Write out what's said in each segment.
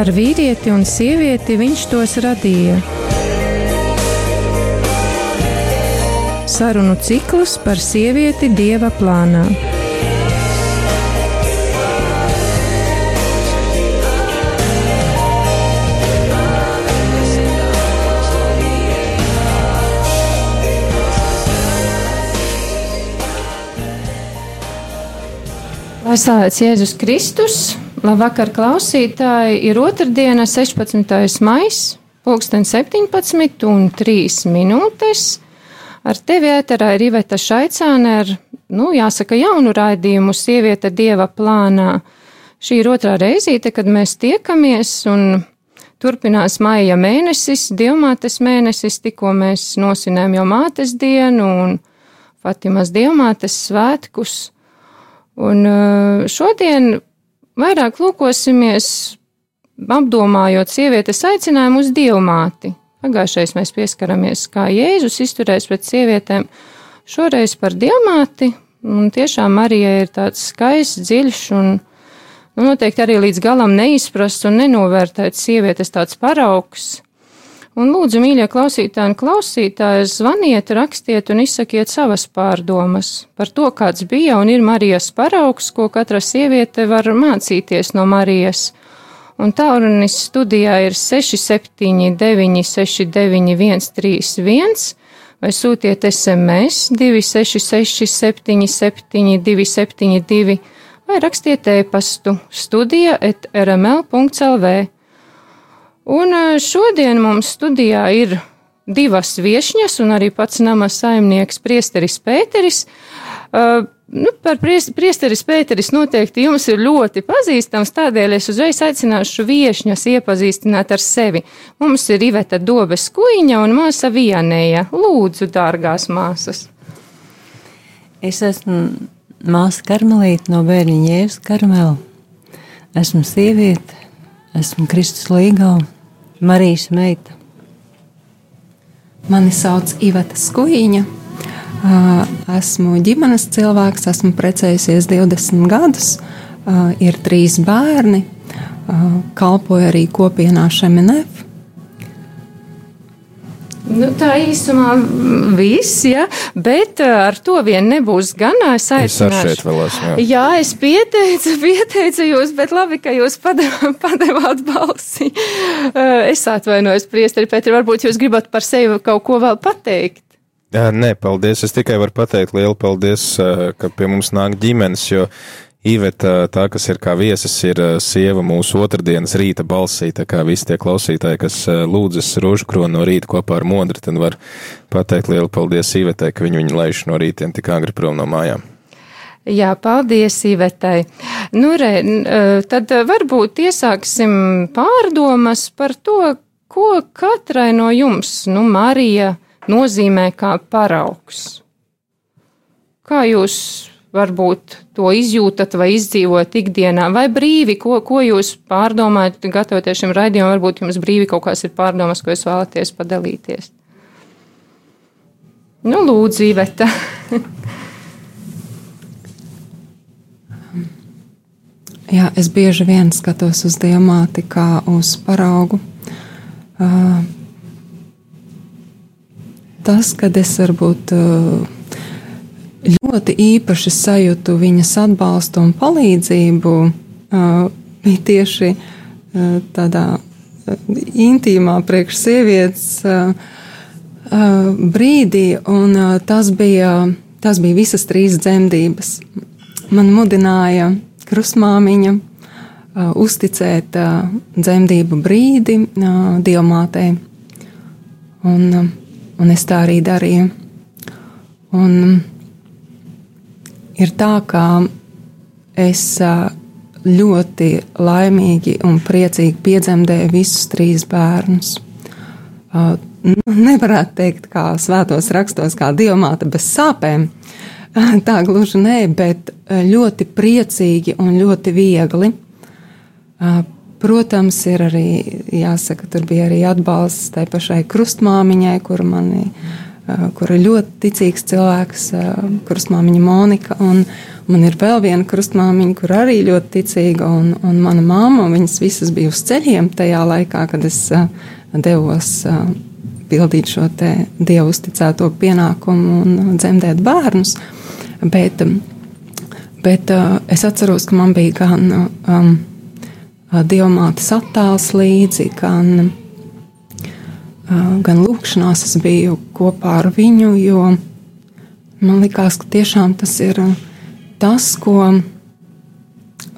Par vīrieti un sievieti viņš tos radīja. Sarunu ciklus par sievieti dieva plānā. Lai slavēts Jēzus Kristus, labvakar klausītāji, ir otrdiena, 16. maijs, pulksten 17 un 3 minūtes. Ar tevi ēterā ir Iveta Šaicāne ar, nu, jāsaka, jaunu raidījumu Sieviete Dieva plānā. Šī ir otrā reizīte, kad mēs tiekamies un turpinās maija mēnesis, Dievmātes mēnesis, tikko mēs nosinām jau mātes dienu un Fatimas Dievmātes svētkus. Un eh, šodien vairāk lūkosimies, apdomājot sievietes aicinājumu uz dievmāti. Pagājušais mēs pieskaramies, kā Jēzus izturēs pret sievietēm, šoreiz par dievmāti, un tiešām Marija ir tāds skaists, dziļš un nu, noteikti arī līdz galam neizprasts un nenovērtēts sievietes tāds paraugs Un lūdzu, mīļie klausītāji un klausītāji, zvaniet, rakstiet un izsakiet savas pārdomas par to, kāds bija un ir Marijas paraugs, ko katra sieviete var mācīties no Marijas. Un tālrunis studijā ir 679, 691, 31, vai sūtiet SMS 266, 77, 272, vai rakstiet e-pastu studija at rml.lv. Un šodien mums studijā ir divas viesņas, un arī pats nama saimnieks Priesteris Pēteris. Uh, nu, par priesteris Pēteris noteikti jums ir ļoti pazīstams, tādēļ es uzreiz aicināšu viešņas iepazīstināt ar sevi. Mums ir Iveta Dobes Kuiņa un māsa Vianēja. Lūdzu, dārgās māsas. Es esmu māsa Karmelīte no bērniņa Jēzus Karmela. Esmu sieviete, esmu Kristus Līgala Marijas meita. Mani sauc Iveta Skuīņa. Esmu ģimenes cilvēks, esmu precējusies 20 gadus, ir trīs bērni, kalpoju arī kopienā Šeminef. Nu, tā īsumā viss, ja, bet uh, ar to vien nebūs gan. Es aicināšu. Vēlos, jā. jā, es pieteicu, pieteicu jūs, bet labi, ka jūs padevāt balsi. Uh, es atvainojos, priesteri Petri, varbūt jūs gribat par sevi kaut ko vēl pateikt. Jā, nē, paldies. Es tikai varu pateikt lielu paldies, uh, ka pie mums nāk ģimenes, jo Īveta, tā, kas ir kā viesis, ir sieva mūsu otrdienas rīta balsī, tā kā visi tie klausītāji, kas lūdzas rožu kronu no rīta kopā ar modri, tad var pateikt lielu paldies Īvetai, ka viņu viņu laiž no rītiem tik agri prom no mājām. Jā, paldies, Ivetai. Nu, re, tad varbūt iesāksim pārdomas par to, ko katrai no jums, nu, Marija, nozīmē kā paraugs. Kā jūs varbūt to izjūtat vai izdzīvot ikdienā, vai brīvi, ko, ko jūs pārdomājat, gatavoties šim raidījumam, varbūt jums brīvi kaut kāds ir pārdomas, ko jūs vēlaties padalīties. Nu, lūdzu, Iveta. Jā, es bieži vien skatos uz diamāti kā uz paraugu. Uh, tas, kad es varbūt uh, ļoti īpaši sajūtu viņas atbalstu un palīdzību, bija tieši tādā intīmā priekš sievietes uh, brīdī, un tas, bija, tas bija visas trīs dzemdības. Man mudināja krustmāmiņa uh, uzticēt dzemdību brīdi dievmātei, un, un es tā arī darīju. Un, ir tā, ka es ļoti laimīgi un priecīgi piedzemdēju visus trīs bērnus. Nu, nevarētu teikt, kā svētos rakstos, kā diamāta bez sāpēm. Tā gluži nē, bet ļoti priecīgi un ļoti viegli. Protams, ir arī, jāsaka, tur bija arī atbalsts tai pašai krustmāmiņai, kur mani kur ir ļoti ticīgs cilvēks, krustmāmiņa Monika. Man ir vēl viena krustmāmiņa, kur arī ļoti ticīga, un, un mana mamma. Viņas visas bija uz ceļiem tajā laikā, kad es devos pildīt šo dievu uzticēto pienākumu un dzemdēt bērnus. Bet, bet es atceros, ka man bija gan um, dievmātes attēls līdzi, gan gan lūkšanās es biju kopā ar viņu, jo man likās, ka tiešām tas ir tas, ko,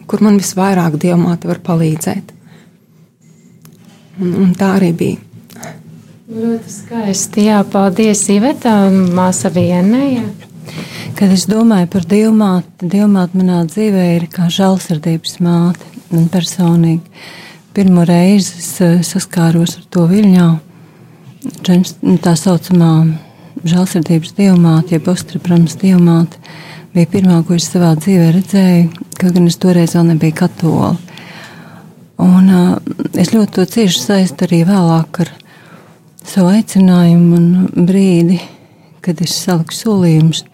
kur man visvairāk dievmāte var palīdzēt. Un, un tā arī bija. Ļoti skaisti. Jā, paldies, Iveta, māsa vienai. Kad es domāju par dievmāti, dievmāte manā dzīvē ir kā žēlsirdības māte. Man personīgi pirmo reizi es saskāros ar to viļņā tā saucamā žēlsirdības dievmāte, jeb Ostrabrams dievmāte, bija pirmā, ko es savā dzīvē redzēju, kaut gan es toreiz vēl nebiju katola. Un uh, es ļoti to cieši saistu arī vēlāk ar savu aicinājumu un brīdi, kad es saliku solījumus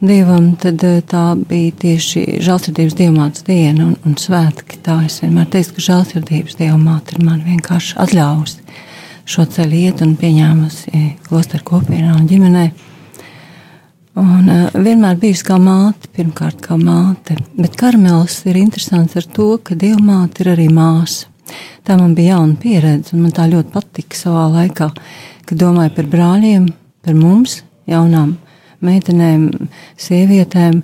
Dievam, tad tā bija tieši žēlsirdības dievmātes diena un, un svētki. Tā es vienmēr teicu, ka žēlsirdības dievmāte ir man vienkārši atļaujusi šo ceļu iet un pieņēmusi klosteru kopienā un ģimenē. Un uh, vienmēr bijusi kā māte, pirmkārt kā māte, bet Karmels ir interesants ar to, ka dievmāte ir arī māsa. Tā man bija jauna pieredze, un man tā ļoti patika savā laikā, kad domāju par brāļiem, par mums, jaunām meitenēm, sievietēm,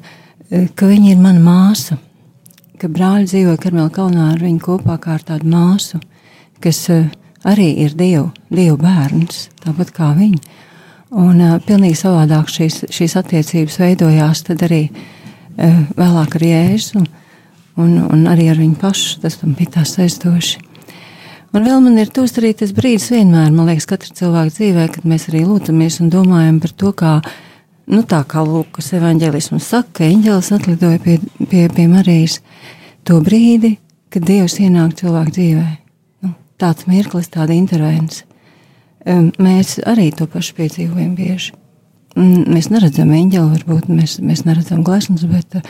ka viņi ir mana māsa, ka brāļi dzīvo Karmela kalnā ar viņu kopā kā ar tādu māsu, kas uh, arī ir Dievu, Dievu bērns, tāpat kā viņi. Un uh, pilnīgi savādāk šīs, šīs attiecības veidojās arī uh, vēlāk ar Jēzu un, un arī ar viņu pašu. Tas bija tā saistoši. Un vēl man ir tūs arī tas brīdis vienmēr, man liekas, katra cilvēka dzīvē, kad mēs arī lūdzamies un domājam par to, kā, nu tā kā Lūkas evaņģēlisms saka, ka eņģēlis atlidoja pie, pie, pie Marijas to brīdi, kad Dievs ienāk cilvēku dzīvē tāds mirklis, tāda intervence. Mēs arī to pašu piedzīvojam bieži. Mēs neredzam eņģeli, varbūt mēs, mēs neredzam gleznas, bet eh,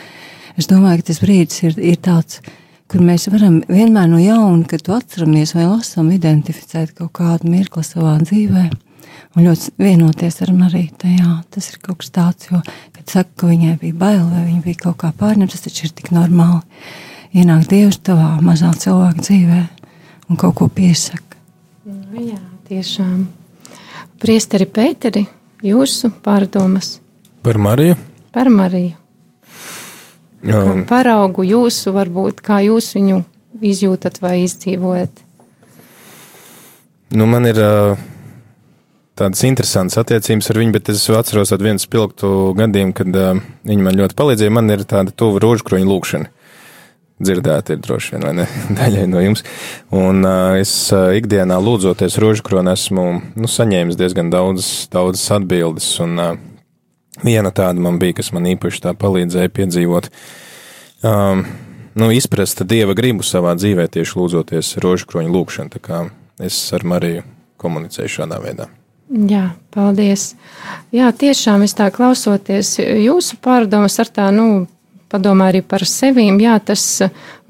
es domāju, ka tas brīdis ir, ir tāds, kur mēs varam vienmēr no jauna, kad to atceramies vai lasām, identificēt kaut kādu mirkli savā dzīvē. Un ļoti vienoties ar Mariju, tajā tas ir kaut kas tāds, jo, kad saka, ka viņai bija bail vai viņa bija kaut kā pārņemta, tas taču ir tik normāli. Ienāk Dievs tavā mazā cilvēka dzīvēm un kaut ko piesaka. Nu, jā, tiešām. Priesteri Pēteri, jūsu pārdomas? Par Mariju? Par Mariju. Kā paraugu jūsu, varbūt, kā jūs viņu izjūtat vai izdzīvojat? Nu, man ir uh, tādas interesantas attiecības ar viņu, bet es atceros vienu spilgtu gadījumu, kad uh, viņa man ļoti palīdzēja. Man ir tāda tuva rožkroņa lūkšana dzirdēti ir droši vien, vai ne, daļai no jums. Un uh, es uh, ikdienā lūdzoties rožkroni esmu nu, saņēmis diezgan daudz, daudzas atbildes, un uh, viena tāda man bija, kas man īpaši tā palīdzēja piedzīvot, um, nu, izprast Dieva gribu savā dzīvē tieši lūdzoties rožkroņu lūkšanu, tā kā es ar Mariju komunicēju šādā veidā. Jā, paldies. Jā, tiešām es tā klausoties jūsu pārdomas ar tā, nu, padomā arī par sevīm, jā, tas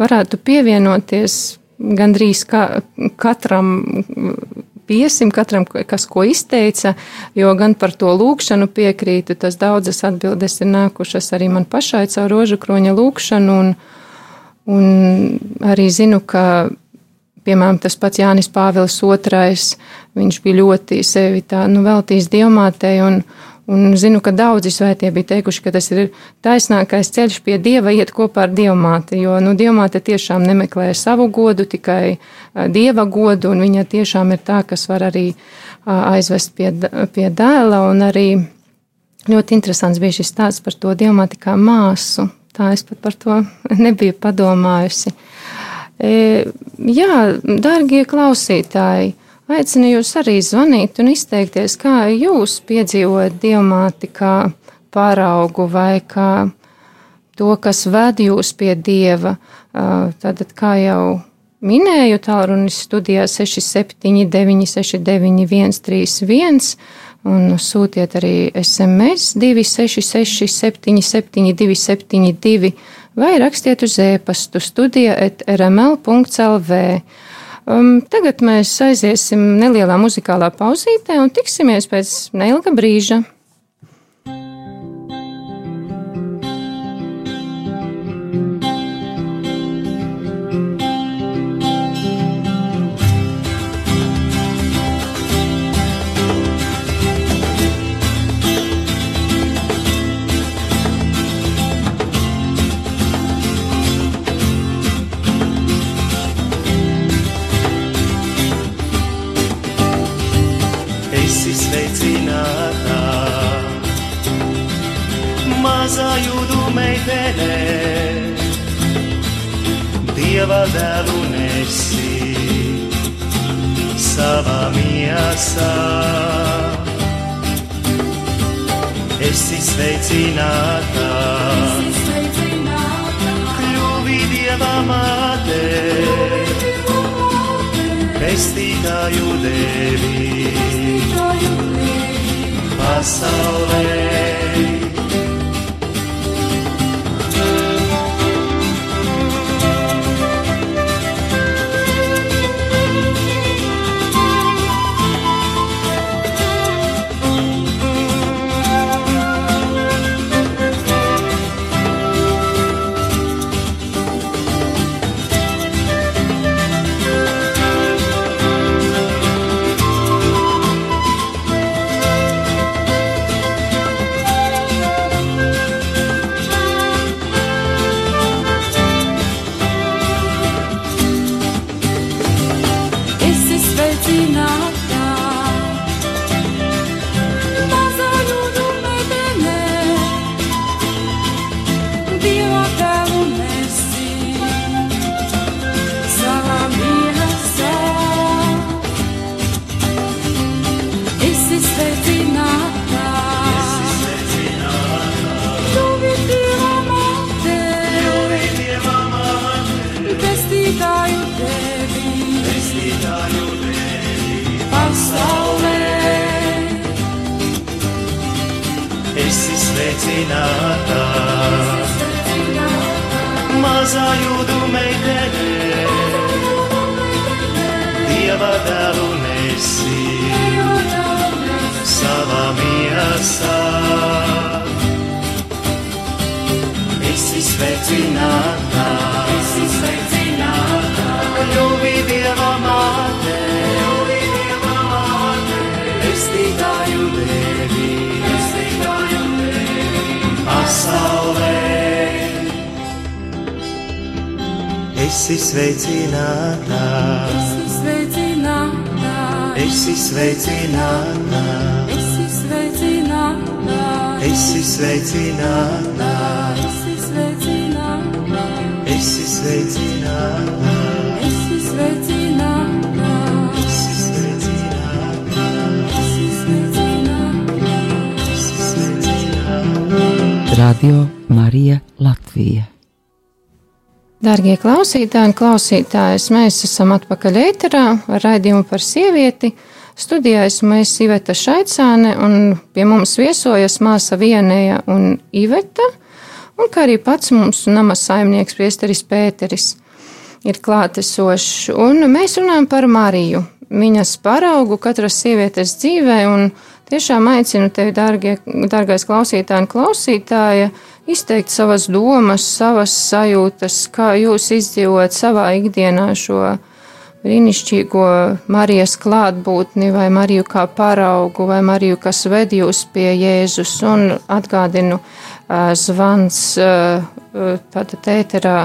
varētu pievienoties gandrīz ka, katram viesim, katram, kas ko izteica, jo gan par to lūkšanu piekrītu, tas daudzas atbildes ir nākušas arī man pašai caur rožu kroņa lūkšanu, un, un arī zinu, ka, piemēram, tas pats Jānis Pāvils II, viņš bija ļoti sevi tā, nu, veltījis dievmātei, un, Un zinu, ka daudzi svētie bija teikuši, ka tas ir taisnākais ceļš pie dieva iet kopā ar dievmāti, jo nu, dievmāte tiešām nemeklē savu godu, tikai dieva godu, un viņa tiešām ir tā, kas var arī aizvest pie, pie dēla. Un arī ļoti interesants bija šis stāsts par to dievmāti kā māsu. Tā es pat par to nebiju padomājusi. E, jā, dārgie klausītāji! Aicinu jūs arī zvanīt un izteikties, kā jūs piedzīvojat dievmāti kā pāraugu vai kā to, kas ved jūs pie dieva. Tātad, kā jau minēju, tālrunis studijā 679, 691, 131, un sūtiet arī SMS 266 772 72 vai rakstiet uz e-pastu studija at rml.lv. Um, tagad mēs aiziesim nelielā muzikālā pauzītē un tiksimies pēc neilga brīža. Miesā. Esi sveicināta, esi sveicināta, kļuvi Dieva māte, kļuvi Dieva māte, pestītāju devi, pestītāju devi, pasaulē. Esi sveicināta, Esi sveicināta, esi sveicināta, esi sveicināta, esi sveicināta, esi sveicināta, esi sveicināta. esi sveicināta, Esi sveicināta, esi sveicināta. Radio Marija Latvija. Darbie klausītāji un klausītājas, mēs esam atpakaļ ēterā ar raidījumu par sievieti. Studijā esmu es Iveta Šaicāne, un pie mums viesojas māsa Vienēja un Iveta, un kā arī pats mums nama saimnieks Priesteris Pēteris ir klātesošs. Un mēs runājam par Mariju, viņas paraugu katras sievietes dzīvē, un tiešām aicinu tevi, dārgie, dārgais klausītāji un klausītāja, izteikt savas domas, savas sajūtas, kā jūs izdzīvot savā ikdienā šo brīnišķīgo Marijas klātbūtni, vai Mariju kā paraugu, vai Mariju, kas ved jūs pie Jēzus, un atgādinu, zvans tātad ēterā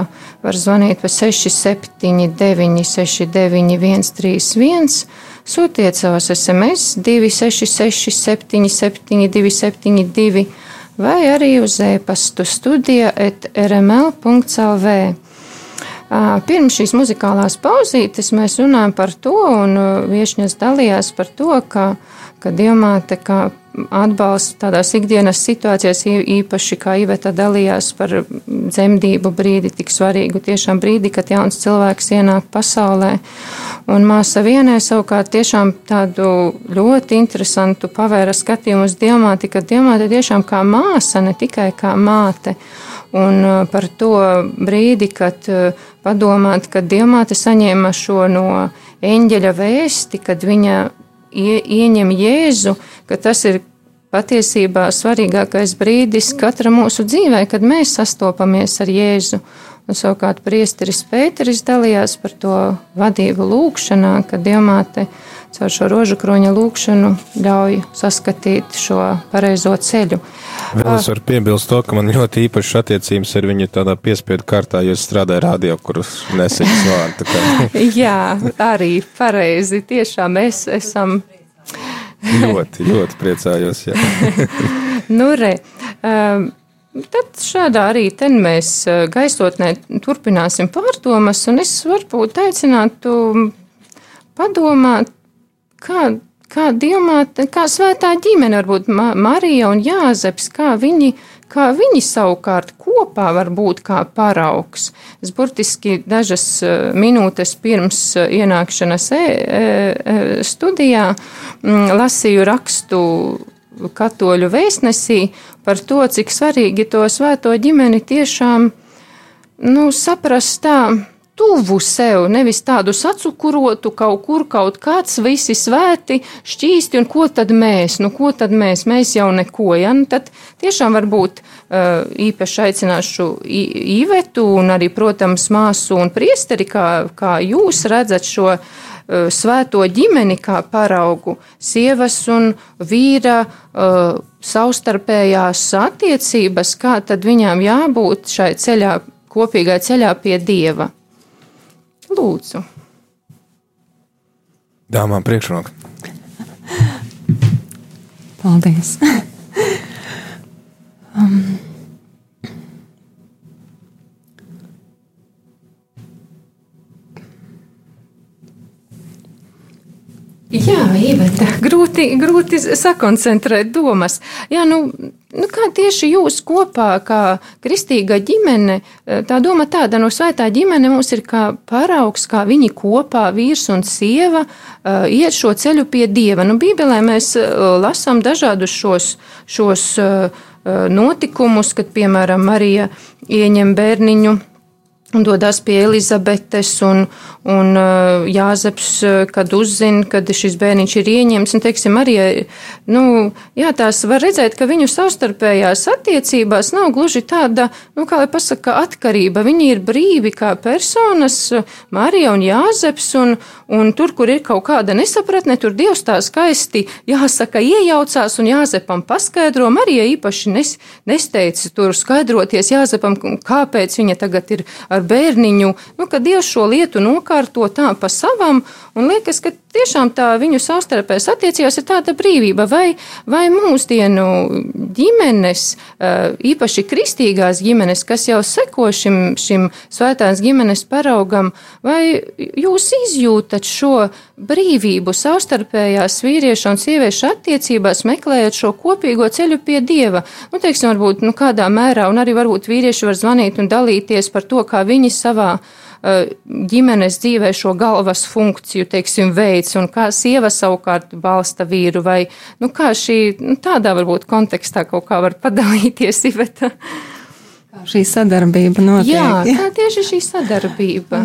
var zvanīt pa 679 69 131, sūtiet savas SMS 266 77 272 vai arī uz e-pastu studija at rml.lv. Pirms šīs muzikālās pauzītes mēs runājam par to, un ā, viešņas dalījās par to, ka, ka diamāte kā atbalsta tādās ikdienas situācijās, īpaši kā Iveta dalījās par dzemdību brīdi, tik svarīgu tiešām brīdi, kad jauns cilvēks ienāk pasaulē. Un māsa vienai savukārt tiešām tādu ļoti interesantu pavēra skatījumu uz diamāti, ka diamāte tiešām kā māsa, ne tikai kā māte. Un uh, par to brīdi, kad uh, padomāt, kad diamāte saņēma šo no eņģeļa vēsti, kad viņa ie, ieņem Jēzu, ka tas ir patiesībā svarīgākais brīdis katra mūsu dzīvē, kad mēs sastopamies ar Jēzu. Un savukārt priesteris Pēteris dalījās par to vadību lūkšanā, kad Dievmāte caur šo rožu kroņa lūkšanu ļauj saskatīt šo pareizo ceļu. Vēl es varu piebilst to, ka man ļoti īpašas attiecības ar viņu tādā piespiedu kārtā, jo es strādāju radio, kurus nesaņas vārdu. tā kā Jā, arī pareizi. Tiešām mēs esam Ļoti, ļoti priecājos. Nu, re, um, tad šādā arī ten mēs uh, gaisotnē turpināsim pārdomas, un es varbūt aicinātu padomāt, kā, kā diamāte, kā svētā ģimene, varbūt Ma Marija un Jāzeps, kā viņi, kā viņi savukārt kopā var būt kā paraugs. Es burtiski dažas uh, minūtes pirms uh, ienākšanas e, e, e, studijā mm, lasīju rakstu katoļu vēstnesī par to, cik svarīgi to svēto ģimeni tiešām nu, saprast tā tuvu sev, nevis tādu sacukurotu kaut kur, kaut kāds, visi svēti, šķīsti, un ko tad mēs, nu ko tad mēs, mēs jau neko, ja, nu tad tiešām varbūt uh, īpaši aicināšu Īvetu un arī, protams, māsu un priesteri, kā, kā jūs redzat šo uh, svēto ģimeni kā paraugu, sievas un vīra uh, savstarpējās attiecības, kā tad viņām jābūt šai ceļā, kopīgai ceļā pie Dieva. Lūdzu. Dāmām priekšroka. Paldies! um, Jā, Iveta, grūti, grūti sakoncentrēt domas. Jā, nu, nu kā tieši jūs kopā, kā kristīga ģimene, tā doma tāda, no svētā ģimene mums ir kā paraugs, kā viņi kopā, vīrs un sieva, uh, iet šo ceļu pie Dieva. Nu, Bībelē mēs uh, lasām dažādus šos, šos notikumus, kad, piemēram, Marija ieņem bērniņu un dodas pie Elizabetes, un, un uh, Jāzeps, uh, kad uzzina, kad šis bērniņš ir ieņemts, un, teiksim, arī, nu, jā, tās var redzēt, ka viņu savstarpējās attiecībās nav gluži tāda, nu, kā lai pasaka, atkarība. Viņi ir brīvi kā personas, Marija un Jāzeps, un, un tur, kur ir kaut kāda nesapratne, tur Dievs tā skaisti, jāsaka, iejaucās, un Jāzepam paskaidro, Marija īpaši nes, nesteica tur skaidroties Jāzepam, kāpēc viņa tagad ir ar bērniņu, nu, ka Dievs šo lietu nokārto tā pa savam, un liekas, ka tiešām tā viņu savstarpējas attiecībās ir tāda brīvība, vai, vai mūsdienu ģimenes, eh, īpaši kristīgās ģimenes, kas jau seko šim, šim svētās ģimenes paraugam, vai jūs izjūtat šo brīvību savstarpējās vīriešu un sieviešu attiecībās, meklējot šo kopīgo ceļu pie Dieva? Nu, teiksim, varbūt, nu, kādā mērā, un arī varbūt vīrieši var zvanīt un dalīties par to, kā viņi savā uh, ģimenes dzīvē šo galvas funkciju, teiksim, veids, un kā sieva savukārt balsta vīru, vai, nu, kā šī, nu, tādā varbūt kontekstā kaut kā var padalīties, Iveta. šī sadarbība notiek. Jā, kā tieši šī sadarbība.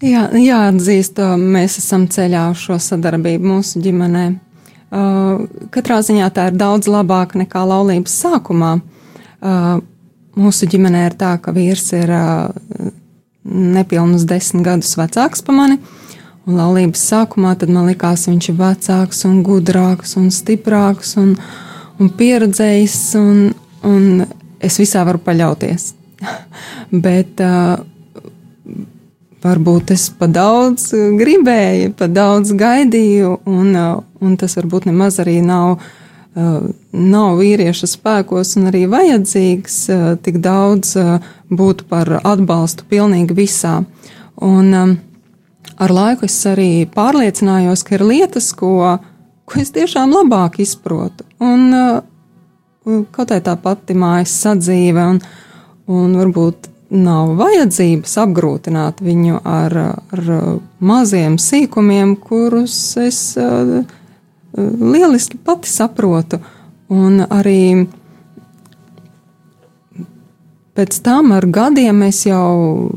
Jā, jāatzīst, to mēs esam ceļā uz šo sadarbību mūsu ģimenē. Katrā ziņā tā ir daudz labāka nekā laulības sākumā. Mūsu ģimenē ir tā, ka vīrs ir nepilnus desmit gadus vecāks par mani, un laulības sākumā man likās, viņš ir vecāks un gudrāks un stiprāks un, un pieredzējis, un, un es visā varu paļauties. Bet uh, varbūt es pa daudz gribēju, pa daudz gaidīju, un, uh, un tas varbūt nemaz arī nav, nav vīrieša spēkos un arī vajadzīgs uh, tik daudz būt par atbalstu pilnīgi visā. Un ar laiku es arī pārliecinājos, ka ir lietas, ko, ko es tiešām labāk izprotu. Un kaut kā tā pati mājas sadzīve un, un varbūt nav vajadzības apgrūtināt viņu ar, ar maziem sīkumiem, kurus es uh, lieliski pati saprotu. Un arī pēc tam ar gadiem es jau,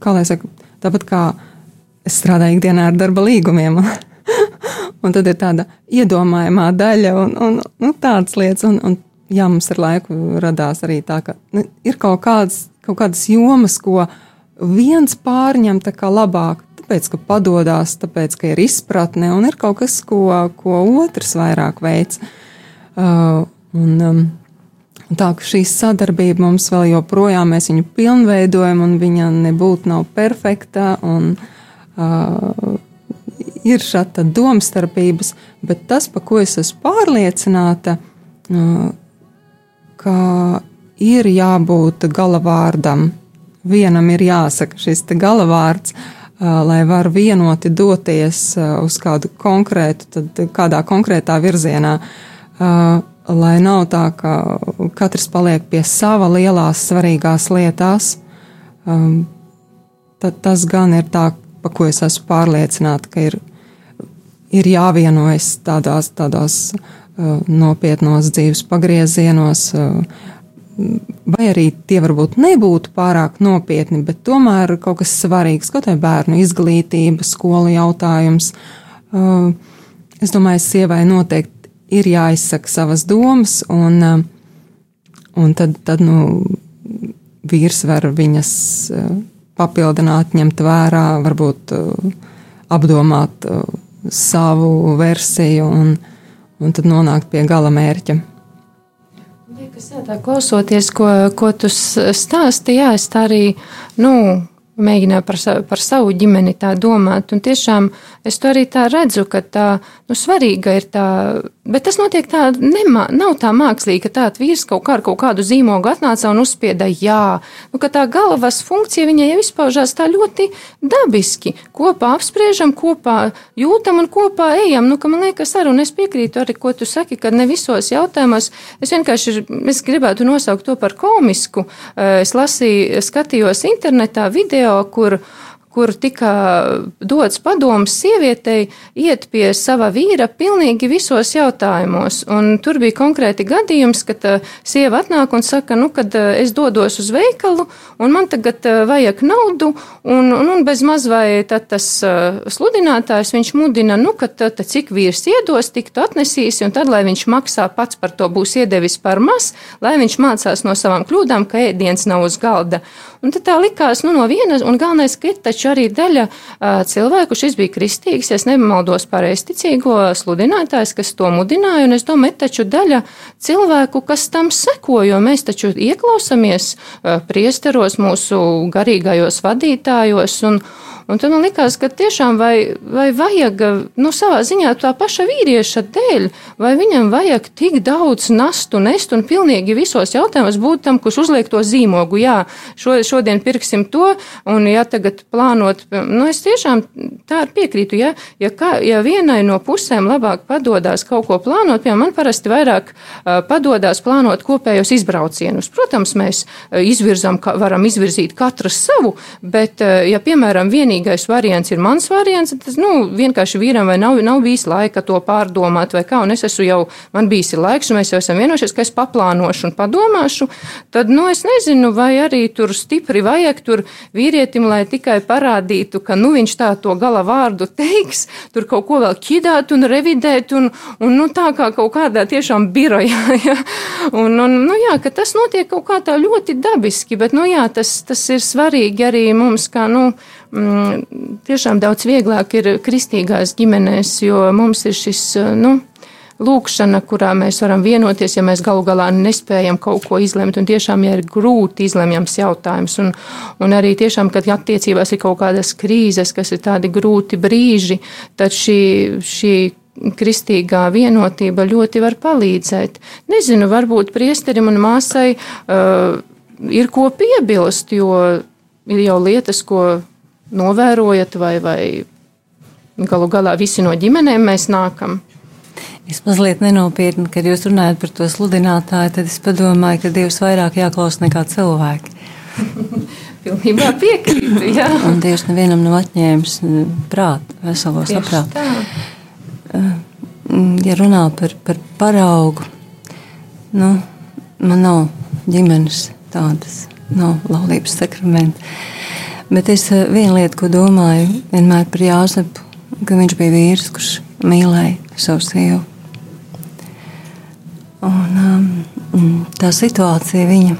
kā lai saka, tāpat kā es strādāju ikdienā ar darba līgumiem. un tad ir tāda iedomājamā daļa un, un nu, tādas lietas. Un, un, jā, mums ar laiku radās arī tā, ka nu, ir kaut kādas, kaut kādas jomas, ko viens pārņem tā kā labāk, tāpēc, ka padodas, tāpēc, ka ir izpratne, un ir kaut kas, ko, ko otrs vairāk veids. Uh, un, um, tā ka šī sadarbība mums vēl joprojām, mēs viņu pilnveidojam, un viņa nebūtu nav perfekta, un uh, ir šāda domstarpības, bet tas, pa ko es esmu pārliecināta, uh, ka ir jābūt galavārdam. Vienam ir jāsaka šis galavārds, lai var vienoti doties uz kādu konkrētu, tad kādā konkrētā virzienā. Lai nav tā, ka katrs paliek pie sava lielās, svarīgās lietās, tad tas gan ir tā, pa ko es esmu pārliecināta, ka ir, ir jāvienojas tādās, tādās nopietnos dzīves pagriezienos, vai arī tie varbūt nebūtu pārāk nopietni, bet tomēr kaut kas svarīgs, kaut vai bērnu izglītība, skolu jautājums. Uh, es domāju, sievai noteikti ir jāizsaka savas domas, un, uh, un tad, tad nu, vīrs var viņas uh, papildināt, ņemt vērā, varbūt apdomāt savu versiju un, un tad nonākt pie gala mērķa. Liekas, jā, tā klausoties, ko, ko tu stāsti, jā, es tā arī, nu, mēģināju par, savu, par savu ģimeni tā domāt. Un tiešām es to arī tā redzu, ka tā nu, svarīga ir tā, bet tas notiek tā, nemā, nav tā mākslīgi, ka tāds vīrs kaut, kā, kaut kādu zīmogu atnāca un uzspieda jā. Nu, ka tā galvas funkcija viņai jau izpaužās tā ļoti dabiski. Kopā apspriežam, kopā jūtam un kopā ejam. Nu, ka man liekas arī, un es piekrītu arī, ko tu saki, ka ne visos jautājumos es vienkārši es gribētu nosaukt to par komisku. Es lasīju, skatījos internetā video, video, kur kur tika dots padoms sievietei iet pie sava vīra pilnīgi visos jautājumos. Un tur bija konkrēti gadījums, kad uh, sieva atnāk un saka, nu, kad uh, es dodos uz veikalu un man tagad uh, vajag naudu, un, un, un bez maz vai tas sludinātājs viņš mudina, nu, ka tad cik vīrs iedos, tik tu atnesīsi, un tad, lai viņš maksā pats par to būs iedevis par maz, lai viņš mācās no savām kļūdām, ka ēdiens nav uz galda. Un tad tā likās, nu, no vienas, un galvenais, ka ir taču arī daļa cilvēku, šis bija kristīgs, es nemaldos pareisticīgo sludinātājs, kas to mudināja, un es domāju, taču daļa cilvēku, kas tam seko, jo mēs taču ieklausamies uh, priesteros, mūsu garīgajos vadītājos, un, Un tad man likās, ka tiešām vai, vai vajag, nu, savā ziņā tā paša vīrieša dēļ, vai viņam vajag tik daudz nastu nest un pilnīgi visos jautājumos būt tam, kurš uzliek to zīmogu. Jā, šo, šodien pirksim to, un ja tagad plānot, nu, es tiešām tā piekrītu, ja, ja, kā, ja vienai no pusēm labāk padodas kaut ko plānot, piemēram, man parasti vairāk uh, padodas plānot kopējos izbraucienus. Protams, mēs izvirzam, varam izvirzīt katru savu, bet, uh, ja, piemēram, vienīgi vienīgais variants ir mans variants, tas nu, vienkārši vīram vai nav, nav bijis laika to pārdomāt, vai kā. Un es esmu jau, man bijis laiks, un mēs jau esam vienojušies, ka es paplānošu un padomāšu. Tad, nu, es nezinu, vai arī tur stipri vajag tur vīrietim, lai tikai parādītu, ka, nu, viņš tā to gala vārdu teiks, tur kaut ko vēl ķidāt un revidēt, un, un nu, tā kā kaut kādā tiešām birojā. Ja? Un, un, nu, jā, ka tas notiek kaut kā tā ļoti dabiski, bet, nu, jā, tas, tas ir svarīgi arī mums, kā, nu, tiešām daudz vieglāk ir kristīgās ģimenēs, jo mums ir šis, nu, lūkšana, kurā mēs varam vienoties, ja mēs galu galā nespējam kaut ko izlemt, un tiešām, ja ir grūti izlemjams jautājums, un, un arī tiešām, kad attiecībās ir kaut kādas krīzes, kas ir tādi grūti brīži, tad šī, šī kristīgā vienotība ļoti var palīdzēt. Nezinu, varbūt priesterim un māsai uh, ir ko piebilst, jo ir jau lietas, ko novērojat, vai, vai galu galā visi no ģimenēm mēs nākam? Es mazliet nenopietni, kad jūs runājat par to sludinātāju, tad es padomāju, ka Dievs vairāk jāklaus nekā cilvēki. pilnībā piekrītu. Jā. Un Dievs nevienam nav atņēmis mm, prātu, veselo saprātu. Mm, Ja runā par, par paraugu, nu, man nav ģimenes tādas, nav laulības sakramenta. Bet es eh, vienu lietu, ko domāju vienmēr par Jāzepu, ka viņš bija vīrs, kurš mīlēja savu sievu. Un, um, mm, tā situācija viņa,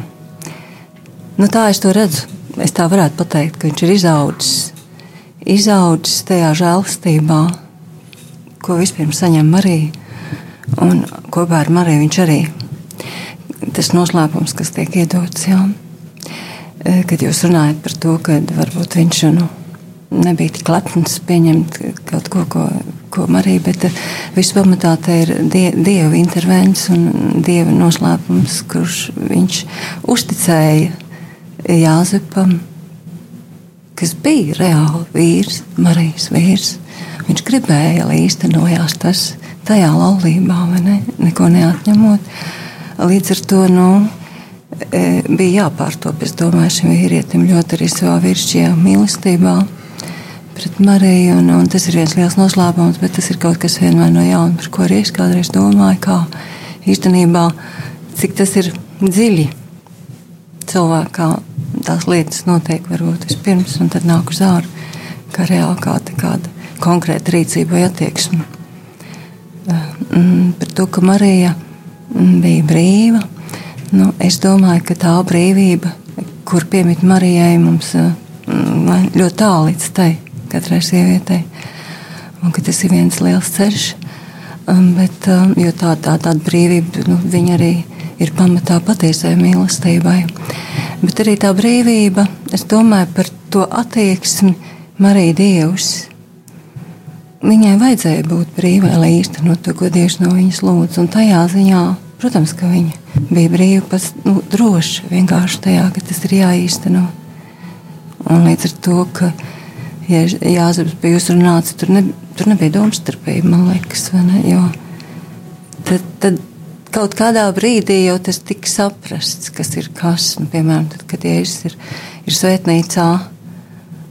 nu tā es to redzu, es tā varētu pateikt, ka viņš ir izaudzis, izaudzis tajā žēlstībā, ko vispirms saņem Marija, un kopā ar Mariju viņš arī tas noslēpums, kas tiek iedots, jā. E, kad jūs runājat par to, ka varbūt viņš nu, nebija tik lepns pieņemt kaut ko, ko, ko Marija, bet e, viss pamatā te ir die, Dieva intervents un Dieva noslēpums, kurš viņš uzticēja Jāzepam, kas bija reāli vīrs, Marijas vīrs. Viņš gribēja, lai īstenojās tas tajā laulībā, ne? Neko neatņemot. Līdz ar to nu, bija jāpārtop, es domāju, šim vīrietim ļoti arī savā vīrišķajā mīlestībā pret Mariju. Un, un tas ir viens liels noslēpums, bet tas ir kaut kas vienmēr no jauna, par ko arī es kādreiz domāju, kā īstenībā, cik tas ir dziļi cilvēkā tās lietas notiek varbūt vispirms, un tad nāk uz ārā kā reāli kāda, kāda konkrēta rīcība vai attieksme. Mm, Par to, ka Marija bija brīva, nu, es domāju, ka tā brīvība, kur piemīt Marijai, mums mm, ļoti tālu līdz tai katrai sievietei, un ka tas ir viens liels ceļš. Um, Bet, um, tā, tā tāda brīvība, nu, arī ir pamatā patiesai mīlestībai. Bet arī tā brīvība, es domāju par to attieksmi, Marija Dievs. Viņai vajadzēja būt brīvai, lai īstenot to, ko Dievs no viņas lūdz. Un tajā ziņā, protams, ka viņa bija brīva, pats nu, droša vienkārši tajā, ka tas ir jāīsteno. Un līdz ar to, ka ja Jāzeps bija uzrunāts, tur, ne, tur nebija domstarpība, man liekas, ne? Jo tad, tad kaut kādā brīdī jau tas tika saprasts, kas ir kas. Un, piemēram, tad, kad Jēzus ir, ir svētnīcā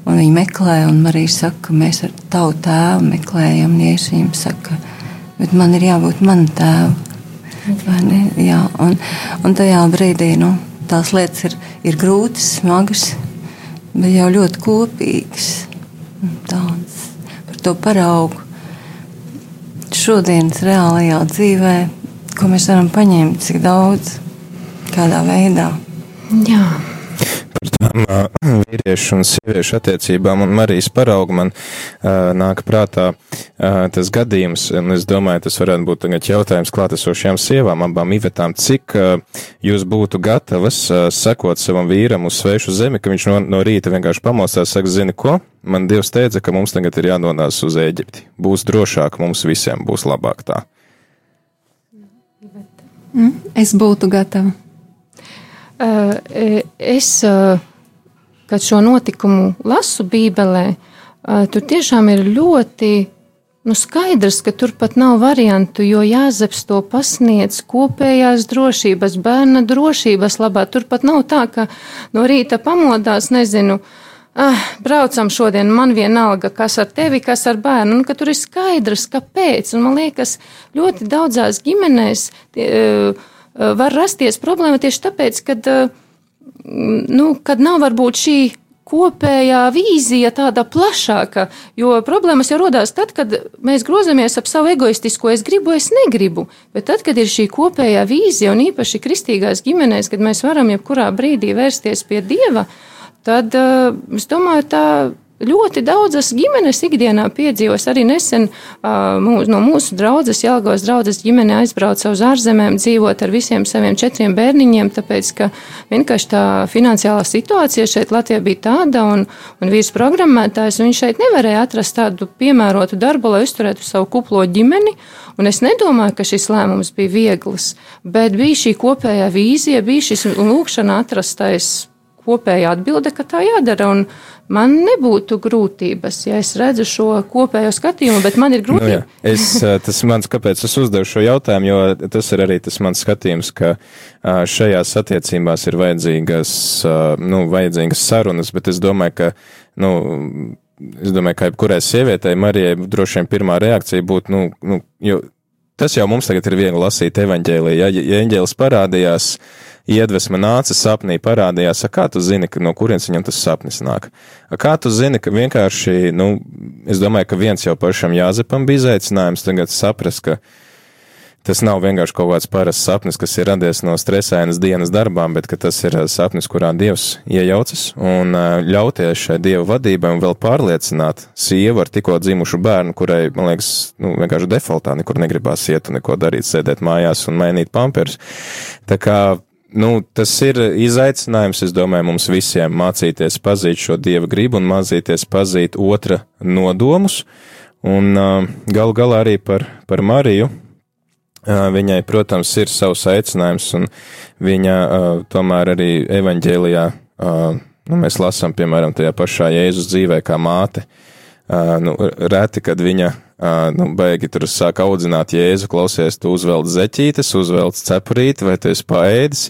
un viņi meklē, un Marija saka, mēs ar tavu tēvu meklējam, un Jēzus viņam saka, bet man ir jābūt man tēvu. Jā, un, un tajā brīdī nu, tās lietas ir, ir grūtas, smagas, bet jau ļoti kopīgas. Tāds par to paraugu šodienas reālajā dzīvē, ko mēs varam paņemt, cik daudz, kādā veidā. Jā. Par tām uh, vīriešu un sieviešu attiecībām un Marijas paraugu man uh, nāk prātā uh, tas gadījums, un es domāju, tas varētu būt tagad jautājums klātesošajām sievām, abām Ivetām, cik uh, jūs būtu gatavas uh, sekot savam vīram uz svešu zemi, ka viņš no, no rīta vienkārši pamostās, saka, zini ko, man Dievs teica, ka mums tagad ir jānonās uz Ēģipti. Būs drošāk, mums visiem būs labāk tā. Mm, Es būtu gatava. Uh, Es, uh, kad šo notikumu lasu Bībelē, tur tiešām ir ļoti nu, skaidrs, ka tur pat nav variantu, jo Jāzeps to pasniedz kopējās drošības, bērna drošības labā. Tur pat nav tā, ka no rīta pamodās, nezinu, ah, braucam šodien, man vienalga, kas ar tevi, kas ar bērnu, un ka tur ir skaidrs, kāpēc. Un man liekas, ļoti daudzās ģimenēs tie, uh, var rasties problēma tieši tāpēc, ka nu, kad nav varbūt šī kopējā vīzija tāda plašāka, jo problēmas jau rodās tad, kad mēs grozamies ap savu egoistisko es gribu, es negribu, bet tad, kad ir šī kopējā vīzija un īpaši kristīgās ģimenēs, kad mēs varam jebkurā brīdī vērsties pie Dieva, tad es domāju, tā ļoti daudzas ģimenes ikdienā piedzīvos. Arī nesen uh, mūs, no mūsu draudzes, Jelgavas draudzes ģimene aizbrauca uz ārzemēm dzīvot ar visiem saviem četriem bērniņiem, tāpēc, ka vienkārši tā finansiālā situācija šeit Latvijā bija tāda, un, un vīrs programmētājs, viņš šeit nevarēja atrast tādu piemērotu darbu, lai uzturētu savu kuplo ģimeni, un es nedomāju, ka šis lēmums bija viegls, bet bija šī kopējā vīzija, bija šis lūkšana atrastais kopēja atbilde, ka tā jādara. Un man nebūtu grūtības, ja es redzu šo kopējo skatījumu, bet man ir Nu, jā. es, tas mans, kāpēc es uzdevu šo jautājumu, jo tas ir arī tas mans skatījums, ka šajās attiecībās ir vajadzīgas, nu, vajadzīgas sarunas, bet es domāju, ka, nu, es domāju, ka jebkurai sievietei Marijai droši vien pirmā reakcija būtu, nu, nu, jo tas jau mums tagad ir viegli lasīt evaņģēlī, ja, ja eņģēlis parādījās, iedvesma nāca sapnī, parādījās, kā tu zini, ka no kurienes viņam tas sapnis nāk? Kā tu zini, ka vienkārši, nu, es domāju, ka viens jau pašam Jāzepam bija izaicinājums tagad saprast, ka tas nav vienkārši kaut kāds parasts sapnis, kas ir radies no stresainas dienas darbām, bet ka tas ir sapnis, kurā Dievs iejaucas un ļauties šai Dieva vadībai un vēl pārliecināt sievu ar tikko dzimušu bērnu, kurai, man liekas, nu, vienkārši defaultā nekur negribās iet un neko darīt, sēdēt mājās un mainīt pampers. Tā kā Nu, tas ir izaicinājums, es domāju, mums visiem mācīties pazīt šo dieva gribu un mācīties pazīt otra nodomus. Un uh, galu galā arī par, par Mariju. Uh, viņai, protams, ir savs aicinājums, un viņa uh, tomēr arī evaņģēlijā, nu, mēs lasām, piemēram, tajā pašā Jēzus dzīvē kā māte. Uh, nu, reti, kad viņa uh, nu, beigi tur sāk audzināt jēzu, klausies, tu uzvelc zeķītes, uzvelc cepurīti, vai tu esi paēdis.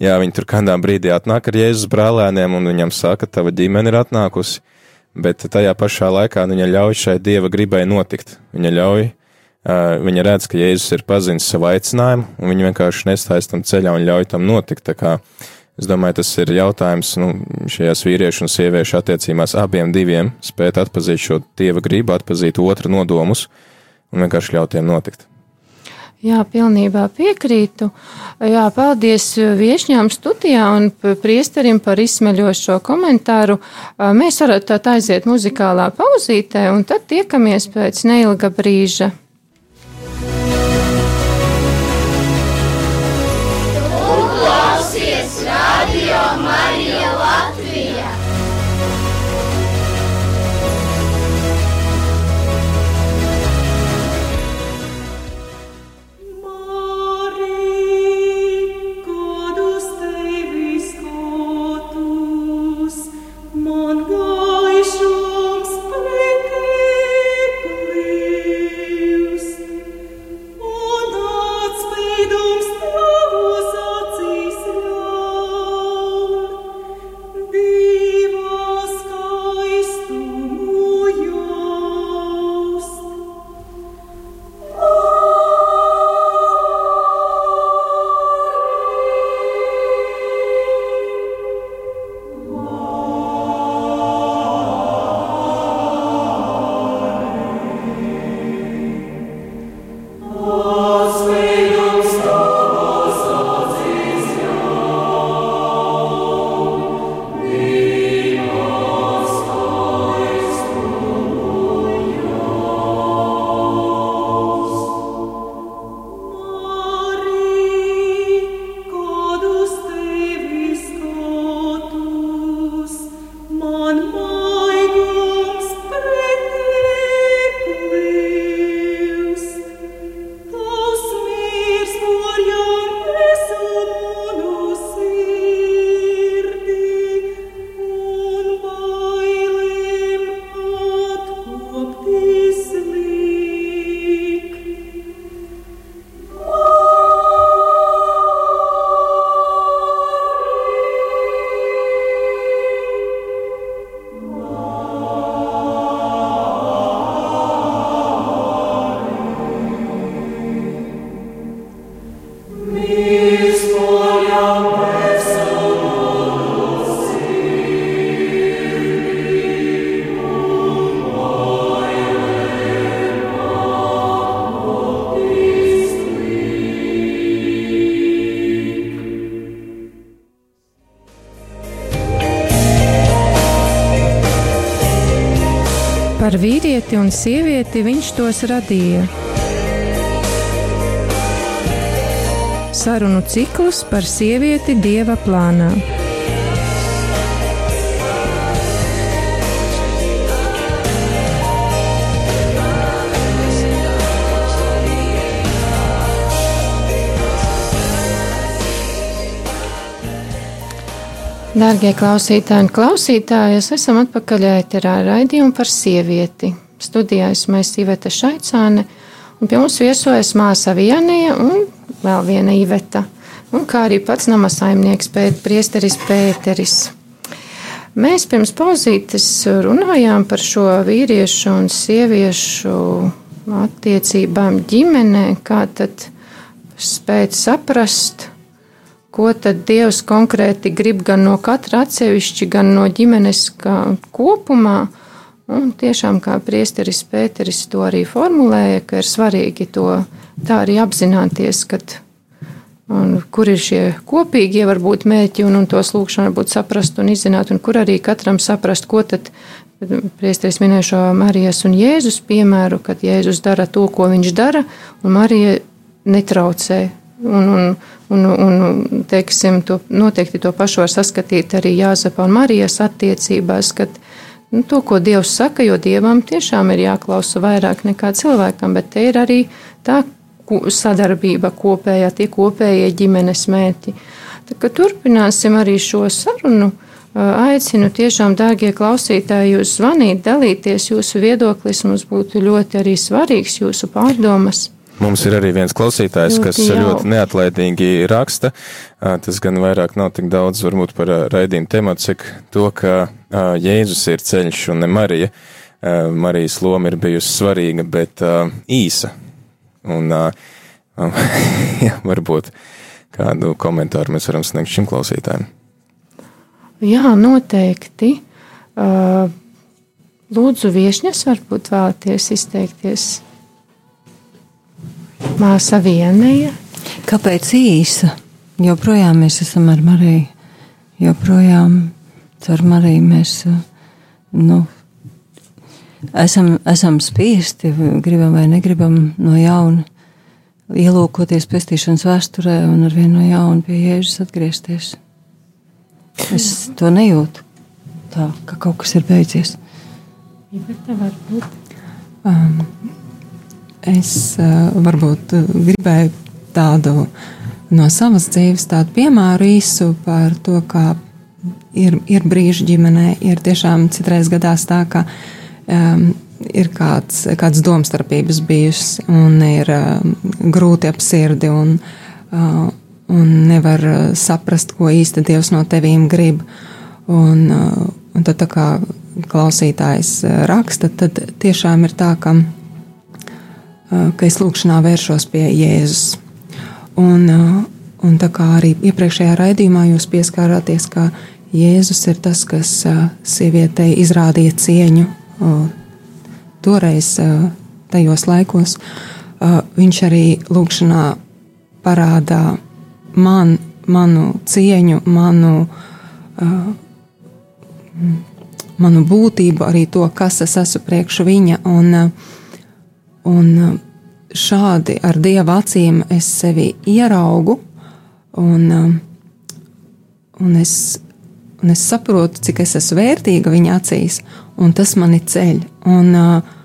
Jā, viņi tur kādā brīdī atnāk ar jēzus brālēniem, un viņam saka, tava ģimene ir atnākusi, bet tajā pašā laikā viņa ļauj šai dieva gribai notikt. Viņa ļauj, uh, viņa redz, ka Jēzus ir pazinis savu aicinājumu, un viņa vienkārši nestājas tam ceļā un ļauj tam notikt. Tā kā Es domāju, tas ir jautājums nu, šajās vīriešu un sieviešu attiecībās abiem diviem spēt atpazīt šo dieva gribu, atpazīt otru nodomus un vienkārši ļaut tiem notikt. Jā, pilnībā piekrītu. Jā, paldies viešņām studijā un priesterim par izsmeļošo komentāru. Mēs varam tā aiziet muzikālā pauzītē un tad tiekamies pēc neilga brīža. Man vīrieti un sievieti viņš tos radīja. Sarunu ciklus par sievieti dieva plānā. Dārgie klausītāji un klausītājas, esam atpakaļ ēterā raidījumu par sievieti. Studijājas mēs Iveta Šaicāne, un pie mums viesojas māsa Vienija un vēl viena Iveta, un kā arī pats namasaimnieks pēt, priesteris Pēteris. Mēs pirms pauzītes runājām par šo vīriešu un sieviešu attiecībām ģimenē, kā tad spēt saprast, ko tad Dievs konkrēti grib gan no katra atsevišķi, gan no ģimenes kopumā. Un tiešām kā priesteris Pēteris to arī formulēja, ka ir svarīgi to tā arī apzināties, kad, un, kur ir šie kopīgie varbūt mērķi un, un tos lūkšanu varbūt saprast un izzināt, un kur arī katram saprast, ko tad priesteris minēja šo Marijas un Jēzus piemēru, kad Jēzus dara to, ko viņš dara, un Marija netraucē Un, un, un, un teiksim, to, noteikti to pašu var saskatīt arī Jāzepa un Marijas attiecībās, kad nu, to, ko Dievs saka, jo Dievam tiešām ir jāklausa vairāk nekā cilvēkam, bet te ir arī tā sadarbība kopējā, tie kopējie ģimenes mērķi. Tad, turpināsim arī šo sarunu. Aicinu tiešām, dārgie klausītāji, jūs zvanīt, dalīties. Jūsu viedoklis mums būtu ļoti arī svarīgs, jūsu pārdomas. Mums ir arī viens klausītājs, Ļoti kas jauki. ļoti neatlaidīgi raksta. Tas gan vairāk nav tik daudz varbūt par raidījumu tematu, cik to, ka Jēzus ir ceļš un ne Marija. Marijas loma ir bijusi svarīga, bet īsa. Un ā, jā, varbūt kādu komentāru mēs varam sniegt šim klausītājam. Jā, noteikti. Lūdzu, viesņas, varbūt vēlaties izteikties. Māsa vienīja. Kāpēc īsa? Joprojām mēs esam ar Mariju. Joprojām ar Mariju mēs nu, esam, esam spiesti, gribam vai negribam, no jauna ielūkoties pestīšanas vēsturē un ar vienu no jauna pie Jēzus atgriezties. Es to nejūtu tā, ka kaut kas ir beidzies. Um, es uh, varbūt uh, gribēju tādu no savas dzīves tādu piemēru īsu par to, kā ir, ir brīži ģimenē, ir tiešām citreiz gadās tā, ka um, ir kāds, kāds domstarpības bijusi un ir um, grūti ap sirdi un, uh, un nevar saprast, ko īsti Dievs no tevīm grib. Un, uh, un tad, tā kā klausītājs raksta, tad tiešām ir tā, ka, ka es lūkšanā vēršos pie Jēzus. Un, un tā kā arī iepriekšējā raidījumā jūs pieskārāties, ka Jēzus ir tas, kas sievietei izrādīja cieņu toreiz, tajos laikos. Viņš arī lūkšanā parādā man, manu cieņu, manu, manu būtību, arī to, kas es esmu priekš viņa. Un, uh, un uh, šādi ar dieva acīm es sevi ieraugu, un, um, un, es, un es saprotu, cik es esmu vērtīga viņa acīs, un tas mani ceļ. Un, uh,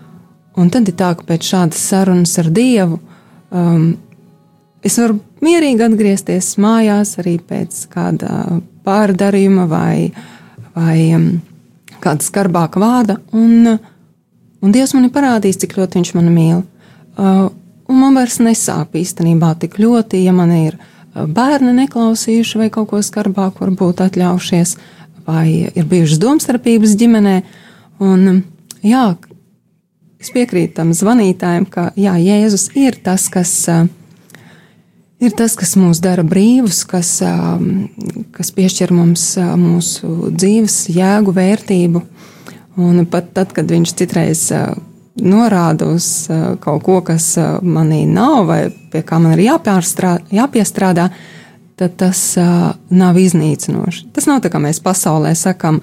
un tad ir tā, ka pēc šādas sarunas ar Dievu um, es varu mierīgi atgriezties mājās arī pēc kāda pārdarījuma vai, vai um, kāda skarbāka vārda, un, un Dievs man ir parādījis, cik ļoti Viņš mani mīl. Uh, un man vairs nesāp īstenībā tik ļoti, ja man ir uh, bērni neklausījuši vai kaut ko skarbāku varbūt atļaujušies, vai ir bijušas domstarpības ģimenē. Un, jā, es piekrītu tam zvanītājam, ka jā, Jēzus ir tas, kas. Uh, Ir tas, kas mūs dara brīvus, kas, um, kas piešķir mums uh, mūsu dzīves jēgu, vērtību. Un pat tad, kad viņš citreiz uh, norāda uz uh, kaut ko, kas uh, manī nav, vai pie kā man ir jāpiestrādā, tad tas uh, nav iznīcinoši. Tas nav tā, kā mēs pasaulē sakam,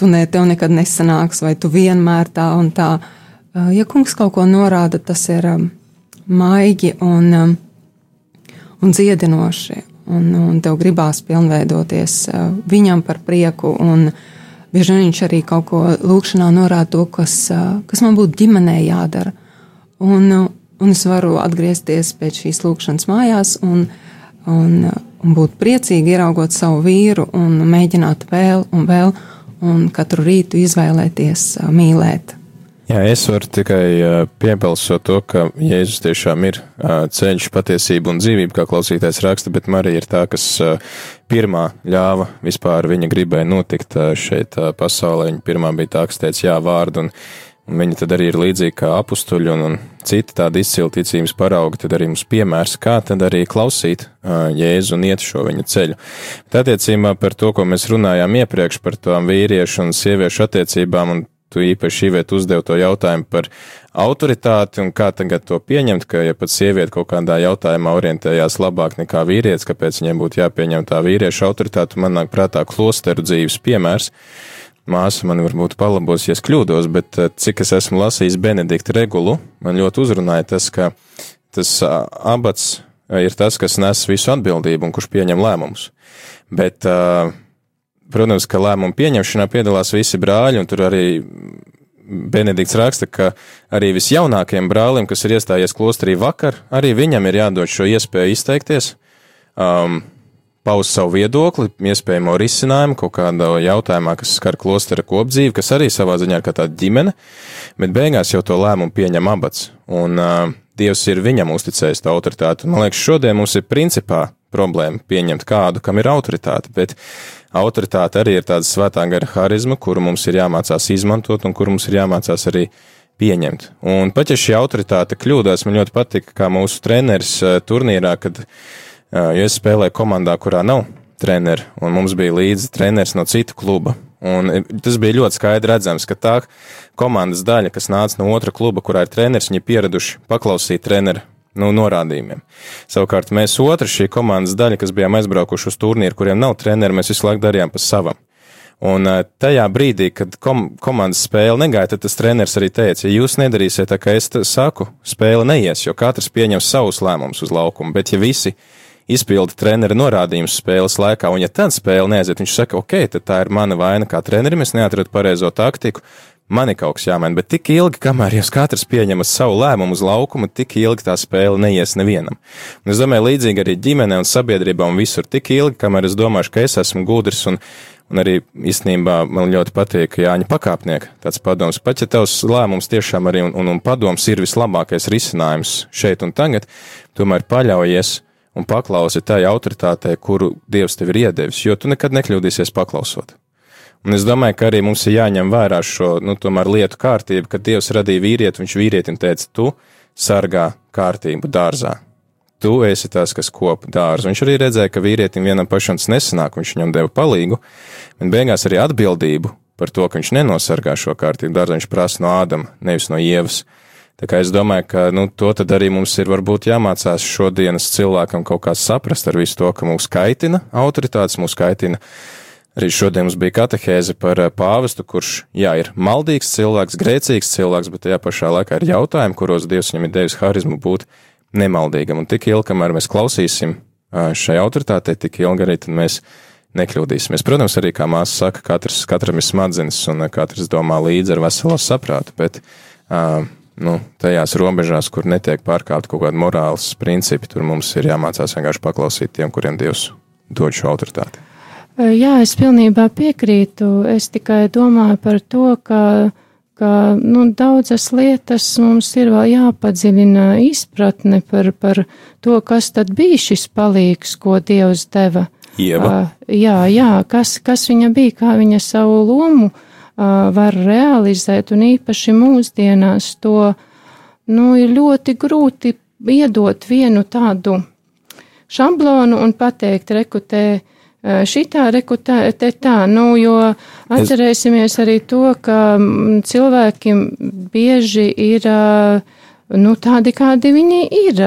tu ne, tev nekad nesanāks, vai tu vienmēr tā un tā. Uh, ja kungs kaut ko norāda, tas ir maigi un, un dziedinoši. Un, un tev gribās pilnveidoties uh, viņam par prieku. Un, Bieži vien viņš arī kaut ko lūkšanā norāda to, kas, kas man būtu ģimenē jādara. Un, un es varu atgriezties pēc šīs lūkšanas mājās un, un, un būt priecīgi ieraugot savu vīru un mēģināt vēl un vēl un katru rītu izvēlēties mīlēt. Jā, es varu tikai piepilsot to, ka Jēzus tiešām ir ceļš, patiesība un dzīvība, kā klausītājs raksta, bet Marija ir tā, kas pirmā ļāva vispār viņa gribēja notikt šeit pasaulē. Viņa pirmā bija tā, kas teica jā vārdu, un, un viņa tad arī ir līdzīga kā apustuļi un, un citi tādi izcili ticības paraugi, tad arī mums piemērs, kā tad arī klausīt Jēzu un iet šo viņa ceļu. Bet attiecībā par to, ko mēs runājām iepriekš par tām vīriešu un sieviešu attiecībām un tu īpaši īviet uzdev to jautājumu par autoritāti un kā tagad to pieņemt, ka ja pat sieviete kaut kādā jautājumā orientējās labāk nekā vīrietis, kāpēc viņiem būtu jāpieņem tā vīrieša autoritāte, man nāk prātā klosteru dzīves piemērs. Māsa man varbūt palabos, ja es kļūdos, bet eh, cik es esmu lasījis Benedikta regulu, man ļoti uzrunāja tas, ka tas abats ir tas, kas nes visu atbildību un kurš pieņem lēmumus. Bet uh, Protams, ka lēmumu pieņemšanā piedalās visi brāļi, un tur arī Benedikts raksta, ka arī visjaunākajiem brālim, kas ir iestājies klosterī vakar, arī viņam ir jādod šo iespēju izteikties, um, paust savu viedokli, iespējamo risinājumu kaut kādā jautājumā, kas skar klostera kopdzīvi, kas arī savā ziņā ir kā tāda ģimene, bet beigās jau to lēmumu pieņem abats. Un uh, Dievs ir viņam uzticējis tā autoritāti. Man liekas, šodien mums ir principā problēma pieņemt kādu, kam ir autoritāte, bet autoritāte arī ir tāda svētā gara harizma, kuru mums ir jāmācās izmantot un kuru mums ir jāmācās arī pieņemt. Un pat ja šī autoritāte kļūdās, man ļoti patika, kā mūsu treneris eh, turnīrā, kad, eh, ja es spēlēju komandā, kurā nav treneri, un mums bija līdzi treneris no cita kluba. Un eh, tas bija ļoti skaidri redzams, ka tā komandas daļa, kas nāca no otra kluba, kurā ir treneris, viņi pieraduši paklausīt treneru nu, norādījumiem. Savukārt mēs otra šī komandas daļa, kas bijām aizbraukuši uz turnīru, kuriem nav treneri, mēs visu laiku darījām pa savam. Un eh, tajā brīdī, kad kom komandas spēle negāja, tad tas treneris arī teica, ja jūs nedarīsiet tā, kā es saku, spēle neies, jo katrs pieņem savus lēmumus uz laukumu, bet ja visi izpilda trenera norādījumus spēles laikā, un ja tad spēle neaiziet, viņš saka, ok, tad tā ir mana vaina kā trenerim, es neatradu pareizo taktiku, man ir kaut kas jāmaina, bet tik ilgi, kamēr jūs katrs pieņemat savu lēmumu uz laukuma, tik ilgi tā spēle neies nevienam. Un es domāju, līdzīgi arī ģimenē un sabiedrībā un visur tik ilgi, kamēr es domāšu, ka es esmu gudrs un, un arī īstenībā man ļoti patīk Jāņa pakāpnieka tāds padoms. Pat ja tavs lēmums tiešām arī un, un, un padoms ir vislabākais risinājums šeit un tagad, tomēr paļaujies un paklausi tai autoritātei, kuru Dievs tev ir iedevis, jo tu nekad nekļūdīsies paklausot. Un es domāju, ka arī mums ir jāņem vērā šo, nu, lietu kārtību, kad Dievs radīja vīrieti, viņš vīrietim teica, tu sargā kārtību dārzā. Tu esi tas, kas kop dārzu. Viņš arī redzēja, ka vīrietim vienam pašam tas nesanāk, viņš viņam deva palīgu, un beigās arī atbildību par to, ka viņš nenosargā šo kārtību dārzu, viņš prasa no Ādama, nevis no Ievas. Tā kā es domāju, ka nu, to arī mums ir varbūt jāmācās šodienas cilvēkam kaut kā saprast ar visu to, ka mūs kaitina autoritātes, mūs kaitina uh, Arī šodien mums bija katehēze par eh, pāvestu, kurš, jā, ir maldīgs cilvēks, grēcīgs cilvēks, bet tajā pašā laikā ir jautājumi, kuros Dievs viņam ir devis harizmu būt nemaldīgam. Un tik ilgi, kamēr mēs klausīsim eh, šai autoritātei, tik ilgi arī mēs nekļūdīsimies. Protams, arī, kā māsa saka, katrs, katram ir smadzenes un eh, katrs domā līdzi ar veselo saprātu, bet, nu, tajās robežās, kur netiek pārkāpt kaut kādi morāls principi, tur mums ir jāmācās vienkārši paklausīt tiem, kuriem Dievs dod šo autoritāti. Jā, es pilnībā piekrītu. Es tikai domāju par to, ka, ka nu, daudzas lietas mums ir vēl jāpadziļina izpratne par, par to, kas tad bija šis palīgs, ko Dievs deva. Uh, jā, jā, kas, kas viņa bija, kā viņa savu lomu uh, var realizēt, un īpaši mūsdienās to nu, ir ļoti grūti iedot vienu tādu šablonu un pateikt, rekutē, uh, Šitā rekutē tā, nu, jo atcerēsimies arī to, ka cilvēki bieži ir nu, tādi, kādi viņi ir.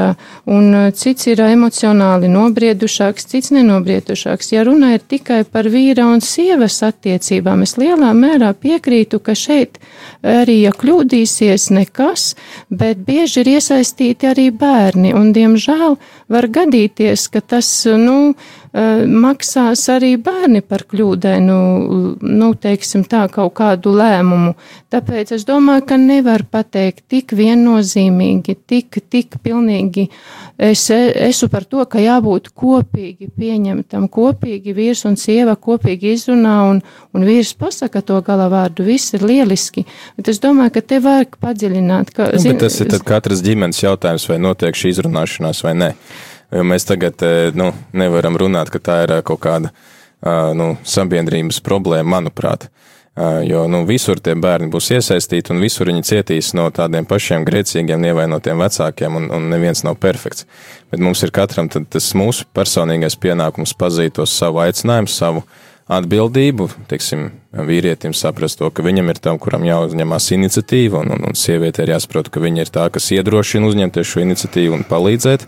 Un cits ir emocionāli nobriedušāks, cits nenobriedušāks. Ja runa ir tikai par vīra un sievas attiecībām, es lielā mērā piekrītu, ka šeit arī, ja kļūdīsies, nekas, bet bieži ir iesaistīti arī bērni. Un, diemžēl, var gadīties, ka tas, nu, uh, maksās arī bērni par kļūdainu, nu, teiksim tā, kaut kādu lēmumu. Tāpēc es domāju, ka nevar pateikt tik viennozīmīgi, tik, tik pilnīgi. Es esmu par to, ka jābūt kopīgi pieņemtam, kopīgi vīrs un sieva kopīgi izrunā un, un vīrs pasaka to galavārdu. Viss ir lieliski, bet es domāju, ka te vajag padziļināt. Ka, Nu, zin, tas ir katras ģimenes jautājums, vai notiek šī izrunāšanās vai nē. Jo mēs tagad eh, nu, nevaram runāt, ka tā ir eh, kaut kāda eh, nu, sabiedrības problēma, manuprāt. Jo nu, visur tie bērni būs iesaistīti, un visur viņi cietīs no tādiem pašiem grēcīgiem, nevainotiem vecākiem, un, un neviens nav perfekts. Bet mums ir katram tas mūsu personīgais pienākums pazīt to savu aicinājumu, savu atbildību, teiksim, vīrietim saprast to, ka viņam ir tam, kuram jāuzņemās iniciatīva, un, un, un sieviete ir jāsaprot, ka viņa ir tā, kas iedrošina uzņemties šo iniciatīvu un palīdzēt.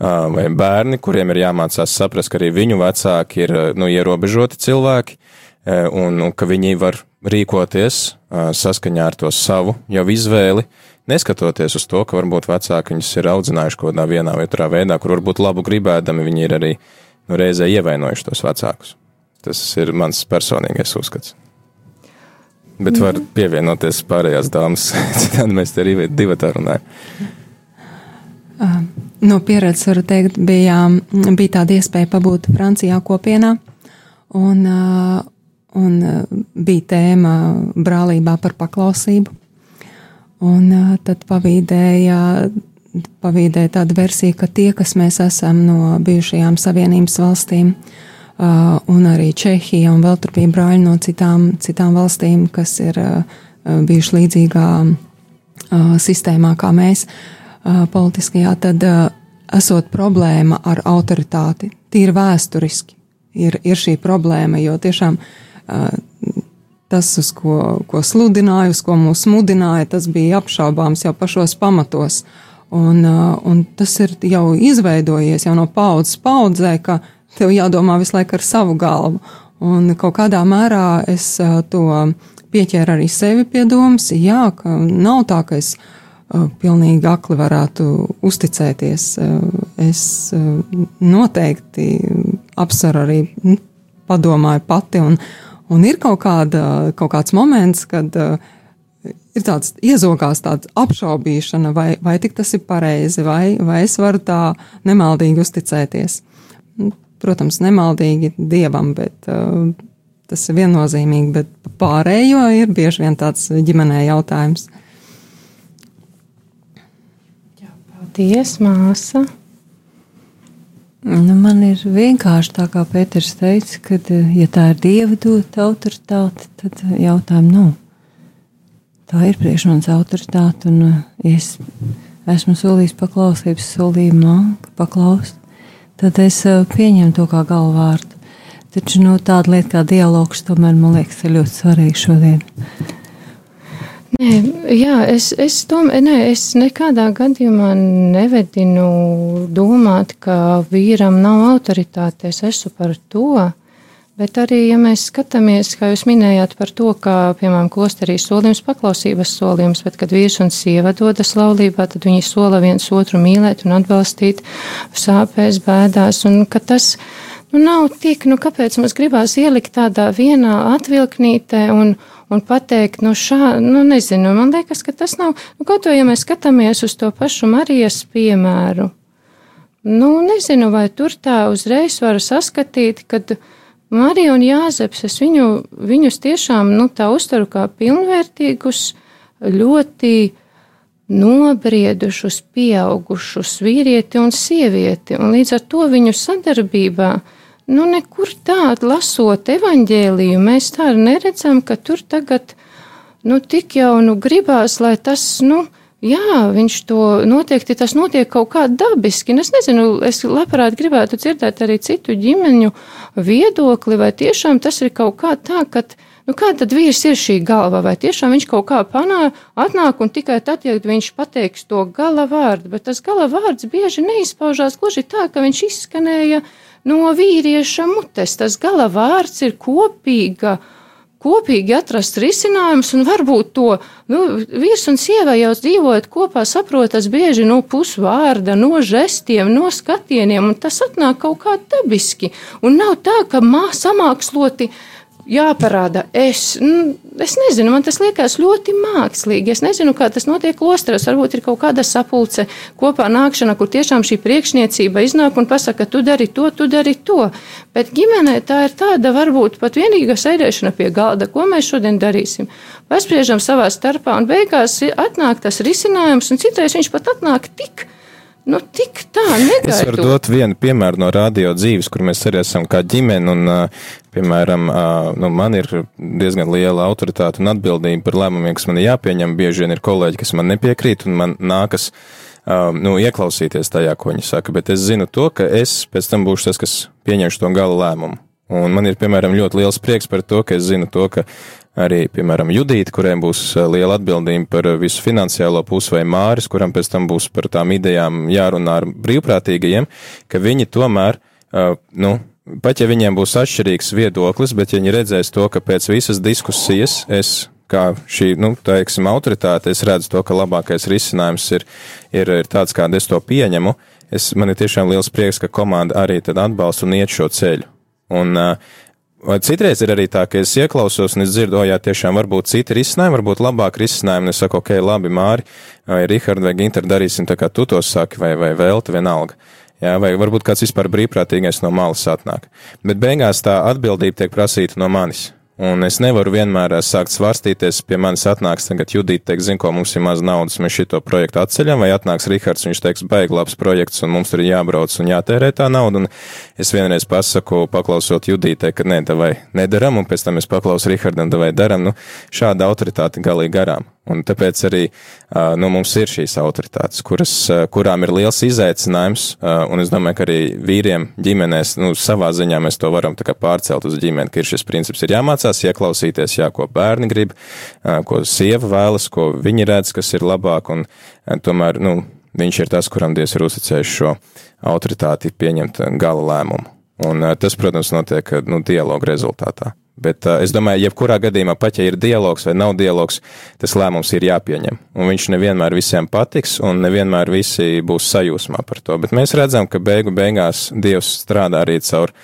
Vai bērni, kuriem ir jāmācās saprast, ka arī viņu vecāki ir nu, ierobežoti cilvēki, un, un ka viņi var rīkoties saskaņā ar to savu jau izvēli, neskatoties uz to, ka varbūt vecāki viņus ir audzinājuši kaut kādā vienā vai otrā veidā, kur varbūt labu gribēdami viņi ir arī nu, reizē ievainojuši tos vecākus. Tas ir mans personīgais uzskats. Bet var pievienoties pārējās dāmas, citādi mēs te arī divi tā runājam. No pieredzes varu teikt, bija, bija tāda iespēja pabūt Francijā kopienā, un, un bija tēma brālībā par paklausību. Un tad pavīdēja, pavīdēja tāda versija, ka tie, kas mēs esam no bijušajām savienības valstīm, un arī Čehija, un vēl tur bija brāļi no citām, citām valstīm, kas ir bijuši līdzīgā sistēmā kā mēs, politiskajā, tad esot problēma ar autoritāti, tīri vēsturiski, ir, ir šī problēma, jo tiešām tas, uz ko, ko sludināja, uz ko mūs mudināja, tas bija apšaubāms jau pašos pamatos. Un, un tas ir jau izveidojies jau no paudzes paudzē, ka tev jādomā visu laiku ar savu galvu. Un kaut kādā mērā es to pieķēru arī sevi pie domas, jā, ka nav tā, ka es pilnīgi akli varētu uzticēties. Es noteikti apsveru arī padomāju pati, un, un ir kaut, kāda, kaut kāds moments, kad ir tāds iezogās tāds apšaubīšana, vai, vai tik tas ir pareizi, vai, vai es varu tā nemaldīgi uzticēties. Protams, nemaldīgi dievam, bet tas ir viennozīmīgi, bet pārējo ir bieži vien tāds ģimenē jautājums. Paldies, māsa! Nu, man ir vienkārši tā, kā Pēters teica, ka, ja tā ir dieva dota autoritāte, tad jautājumu nav. Tā ir priekš manas autoritāte, un ja es esmu solījis paklausības solījumā, ka paklaust, tad es pieņemu to kā galvārdu. Taču nu, tāda lieta kā dialogs, tomēr man liekas, ir ļoti svarīga šodien. Nē, jā, es, es, domāju, nē, es nekādā gadījumā nevedinu domāt, ka vīram nav autoritāte. Es esmu par to. Bet arī, ja mēs skatāmies, kā jūs minējāt par to, ka, piemēram, klosterī solījums paklausības solījums, bet, kad vīrs un sieva dodas laulībā, tad viņi sola viens otru mīlēt un atbalstīt sāpēs, bēdās, un ka tas, nu, nav tik, nu, kāpēc mums gribās ielikt tādā vienā atvilknītē un, un pateikt, nu, šā, nu, nezinu, man liekas, ka tas nav, nu, kaut to, ja mēs skatāmies uz to pašu Marijas piemēru, nu, nezinu, vai tur tā uzreiz var saskatīt, kad Marija un Jāzeps, es viņu, viņus tiešām, nu, tā uztveru kā pilnvērtīgus, ļoti nobriedušus, pieaugušus vīrieti un sievieti, un līdz ar to viņu sadarbībā, nu, nekur tādu lasot evaņģēliju, mēs tā neredzam, ka tur tagad, nu, tik jau, nu, gribās, lai tas, nu, Jā, viņš to noteikti tas notiek kaut kā dabiski. Es nezinu, es labprāt gribētu dzirdēt arī citu ģimeņu viedokli, vai tiešām tas ir kaut kā tā, ka, nu kā tad vīrs ir šī galva, vai tiešām viņš kaut kā panā, atnāk un tikai tad, ja viņš pateiks to gala vārdu, bet tas gala vārds bieži neizpaužās. Gluži tā, ka viņš izskanēja no vīrieša mutes. Tas gala vārds ir kopīga kopīgi atrast risinājumus, un varbūt to nu, vīrs un sieva jau dzīvojot kopā, saprotas bieži no pusvārda, no žestiem, no skatieniem, un tas atnāk kaut kā dabiski. Un nav tā, ka mā, samāksloti jāparāda es. Nu, es nezinu, man tas liekas ļoti mākslīgi. Es nezinu, kā tas notiek klostros. Varbūt ir kaut kāda sapulce kopā nākšana, kur tiešām šī priekšniecība iznāk un pasaka, tu dari to, tu dari to. Bet ģimenē tā ir tāda varbūt pat vienīga sēdēšana pie galda, ko mēs šodien darīsim. Paspriežam savā starpā un beigās atnāk tas risinājums, un citreiz viņš pat atnāk tik. Nu, tik tā, negaidot. Es varu dot vienu piemēru no radio dzīves, kur mēs arī esam kā ģimene, un, piemēram, nu, man ir diezgan liela autoritāte un atbildība par lēmumiem, kas man ir jāpieņem. Bieži vien ir kolēģi, kas man nepiekrīt, un man nākas nu, ieklausīties tajā, ko viņi saka, bet es zinu to, ka es pēc tam būšu tas, kas pieņemšu to gala lēmumu. Un man ir, piemēram, ļoti liels prieks par to, ka es zinu to, ka arī, piemēram, Judīta, kuriem būs uh, liela atbildība par uh, visu finansiālo pusi, vai Māris, kuram pēc tam būs par tām idejām jārunā ar brīvprātīgajiem, ka viņi tomēr, uh, nu, pat ja viņiem būs atšķirīgs viedoklis, bet ja viņi redzēs to, ka pēc visas diskusijas es kā šī, nu, teiksim, autoritāte, es redzu to, ka labākais risinājums ir, ir, ir tāds, kādu es to pieņemu. Es, man ir tiešām liels prieks, ka komanda arī tad atbalsta un iet šo ceļu. Un uh, citreiz ir arī tā, ka es ieklausos un es dzirdu, o jā, tiešām varbūt citi risinājumi, varbūt labāk risinājumi, un es saku, ok, labi, Māri, vai Rihards vai Ginter darīsim tā, kā tu to saki, vai, vai Velta vienalga. Jā, vai varbūt kāds vispār brīvprātīgais no malas atnāk. Bet beigās tā atbildība tiek prasīta no manis. Un es nevaru vienmēr eh, sākt svārstīties, pie manis atnāks tagad Judita, teiks, zin, ko mums ir maz naudas, mēs šito projektu atceļam, vai atnāks Rihards, viņš teiks, baigi labs projekts, un mums tur ir jābrauc un jātērē tā nauda, un es vienreiz pasaku, paklausot Judītē, ka nē, davai nedaram, un pēc tam es paklausu Rihardam, davai daram, nu, šāda autoritāte galīgi garām. Un tāpēc arī nu, mums ir šīs autoritātes, kuras, kurām ir liels izaicinājums, un es domāju, ka arī vīriem ģimenēs, nu, savā ziņā mēs to varam pārcelt uz ģimeni, ka ir šis princips ir jāmācās, ieklausīties, jā, ko bērni grib, ko sieva vēlas, ko viņi redz, kas ir labāk, un tomēr, nu, viņš ir tas, kuram Dievs ir uzticējis šo autoritāti pieņemt gala lēmumu. Un tas, protams, notiek nu, dialogu rezultātā. Bet uh, es domāju, jebkurā gadījumā, pat ja ir dialogs vai nav dialogs, tas lēmums ir jāpieņem. Un viņš nevienmēr visiem patiks, un nevienmēr visi būs sajūsmā par to. Bet mēs redzam, ka beigu beigās Dievs strādā arī caur,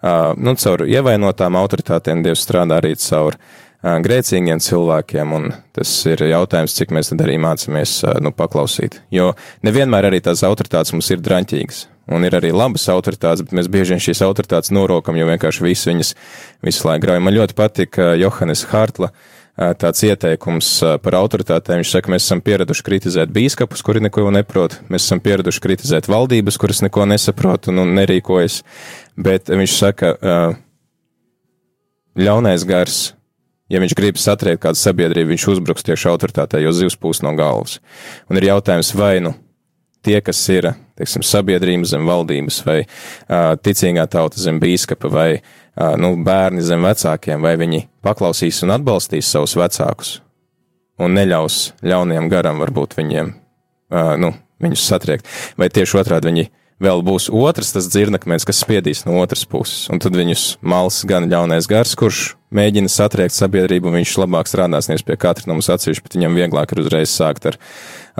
uh, nu, caur ievainotām autoritātēm, Dievs strādā arī caur uh, grēcīgiem cilvēkiem, un tas ir jautājums, cik mēs tad arī mācāmies uh, nu, paklausīt. Jo nevienmēr arī tās autoritātes mums ir draņķīgas. Un ir arī labas autoritātes, bet mēs bieži vien šīs autoritātes norokam, jo vienkārši visi viņas visu laiku grauj. Man ļoti patika Johannes Hartla tāds ieteikums par autoritātēm. Viņš saka, mēs esam pieraduši kritizēt bīskapus, kuri neko neprot, mēs esam pieraduši kritizēt valdības, kuras neko nesaprot un, un nerīkojas, bet viņš saka, ļaunais gars, ja viņš grib satriekt kādu sabiedrību, viņš uzbruks tieši autoritātei, jo zivs pūs no galvas. Un ir jautājums, vai nu tie, kas ir teiksim, sabiedrības zem valdības, vai uh, ticīgā tauta zem bīskapa, vai uh, nu, bērni zem vecākiem, vai viņi paklausīs un atbalstīs savus vecākus un neļaus ļauniem garam varbūt viņiem, uh, nu, viņus satriekt, vai tieši otrādi viņi vēl būs otrs tas dzirnakmens, kas spiedīs no otras puses, un tad viņus mals gan ļaunais gars, kurš mēģina satriekt sabiedrību, un viņš labāk strādās nevis pie katra no mums atsevišķi, bet viņam vieglāk ir uzreiz sākt ar,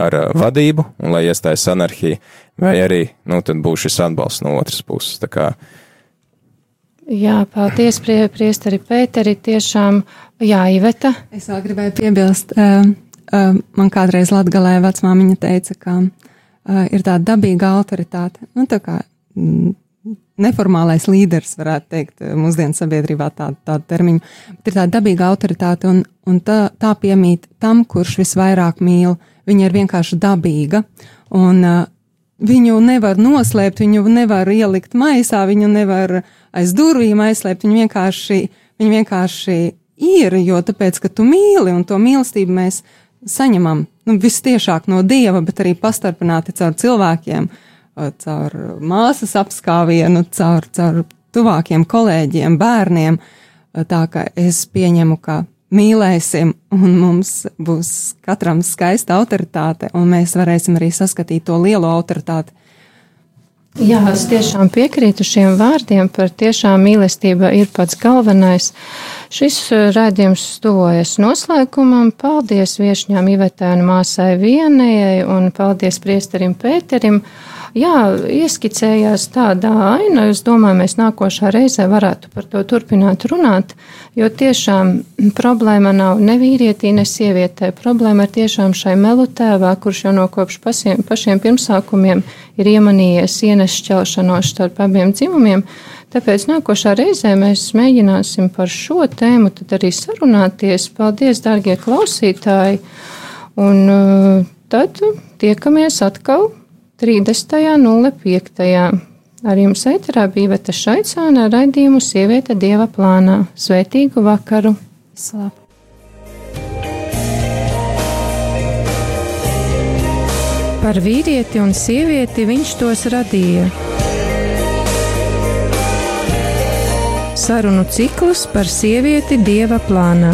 ar vadību, un lai iestājas anarhija, vai arī, nu, tad būs šis atbalsts no otras puses. Jā, paldies, prie, priesteri Pēteri, tiešām, jā, Iveta. Es vēl gribēju piebilst, uh, uh, man kādreiz Latgalē vecmāmiņa teica, ka uh, ir tāda dabīga autoritāte, nu, tā kā mm, neformālais līderis, varētu teikt, mūsdienu sabiedrībā tādu, tādu termiņu, bet ir tāda dabīga autoritāte, un, un tā, tā piemīt tam, kurš visvairāk mīl, viņa ir vienkārši dabīga, un uh, viņu nevar noslēpt, viņu nevar ielikt maisā, viņu nevar aiz durvīm aizslēpt, viņu vienkārši, viņu vienkārši ir, jo tāpēc, ka tu mīli, un to mīlestību mēs saņemam, nu, vistiešāk no Dieva, bet arī pastarpināti caur cilvēkiem, caur māsas apskāvienu, caur, caur tuvākiem kolēģiem, bērniem, tā ka es pieņemu, ka mīlēsim, un mums būs katram skaista autoritāte, un mēs varēsim arī saskatīt to lielo autoritāti, Jā, es tiešām piekrītu šiem vārdiem par tiešām mīlestība ir pats galvenais. Šis uh, rādījums tuvojas noslēgumam. Paldies viešņām Ivetē un māsai Vienējai un paldies priesterim Pēterim. Jā, ieskicējās tāda aina. Es domāju, mēs nākošā reizē varētu par to turpināt runāt, jo tiešām problēma nav ne vīrietī, ne sievietē. Problēma ir tiešām šai melutēvā, kurš jau no kopš pasiem, pašiem pirmsākumiem ir iemanījies ienes šķelšanos starp abiem dzimumiem. Tāpēc nākošā reizē mēs mēģināsim par šo tēmu arī sarunāties. Paldies, dārgie klausītāji! Un uh, tad tiekamies atkal 30.05. Ar jums ēterā bija Veta Šaicāna raidījumu Sieviete Dieva plānā. Svētīgu vakaru! Slapu. Par vīrieti un sievieti viņš tos radīja. Sarunu cikls par sievieti Dieva plānā.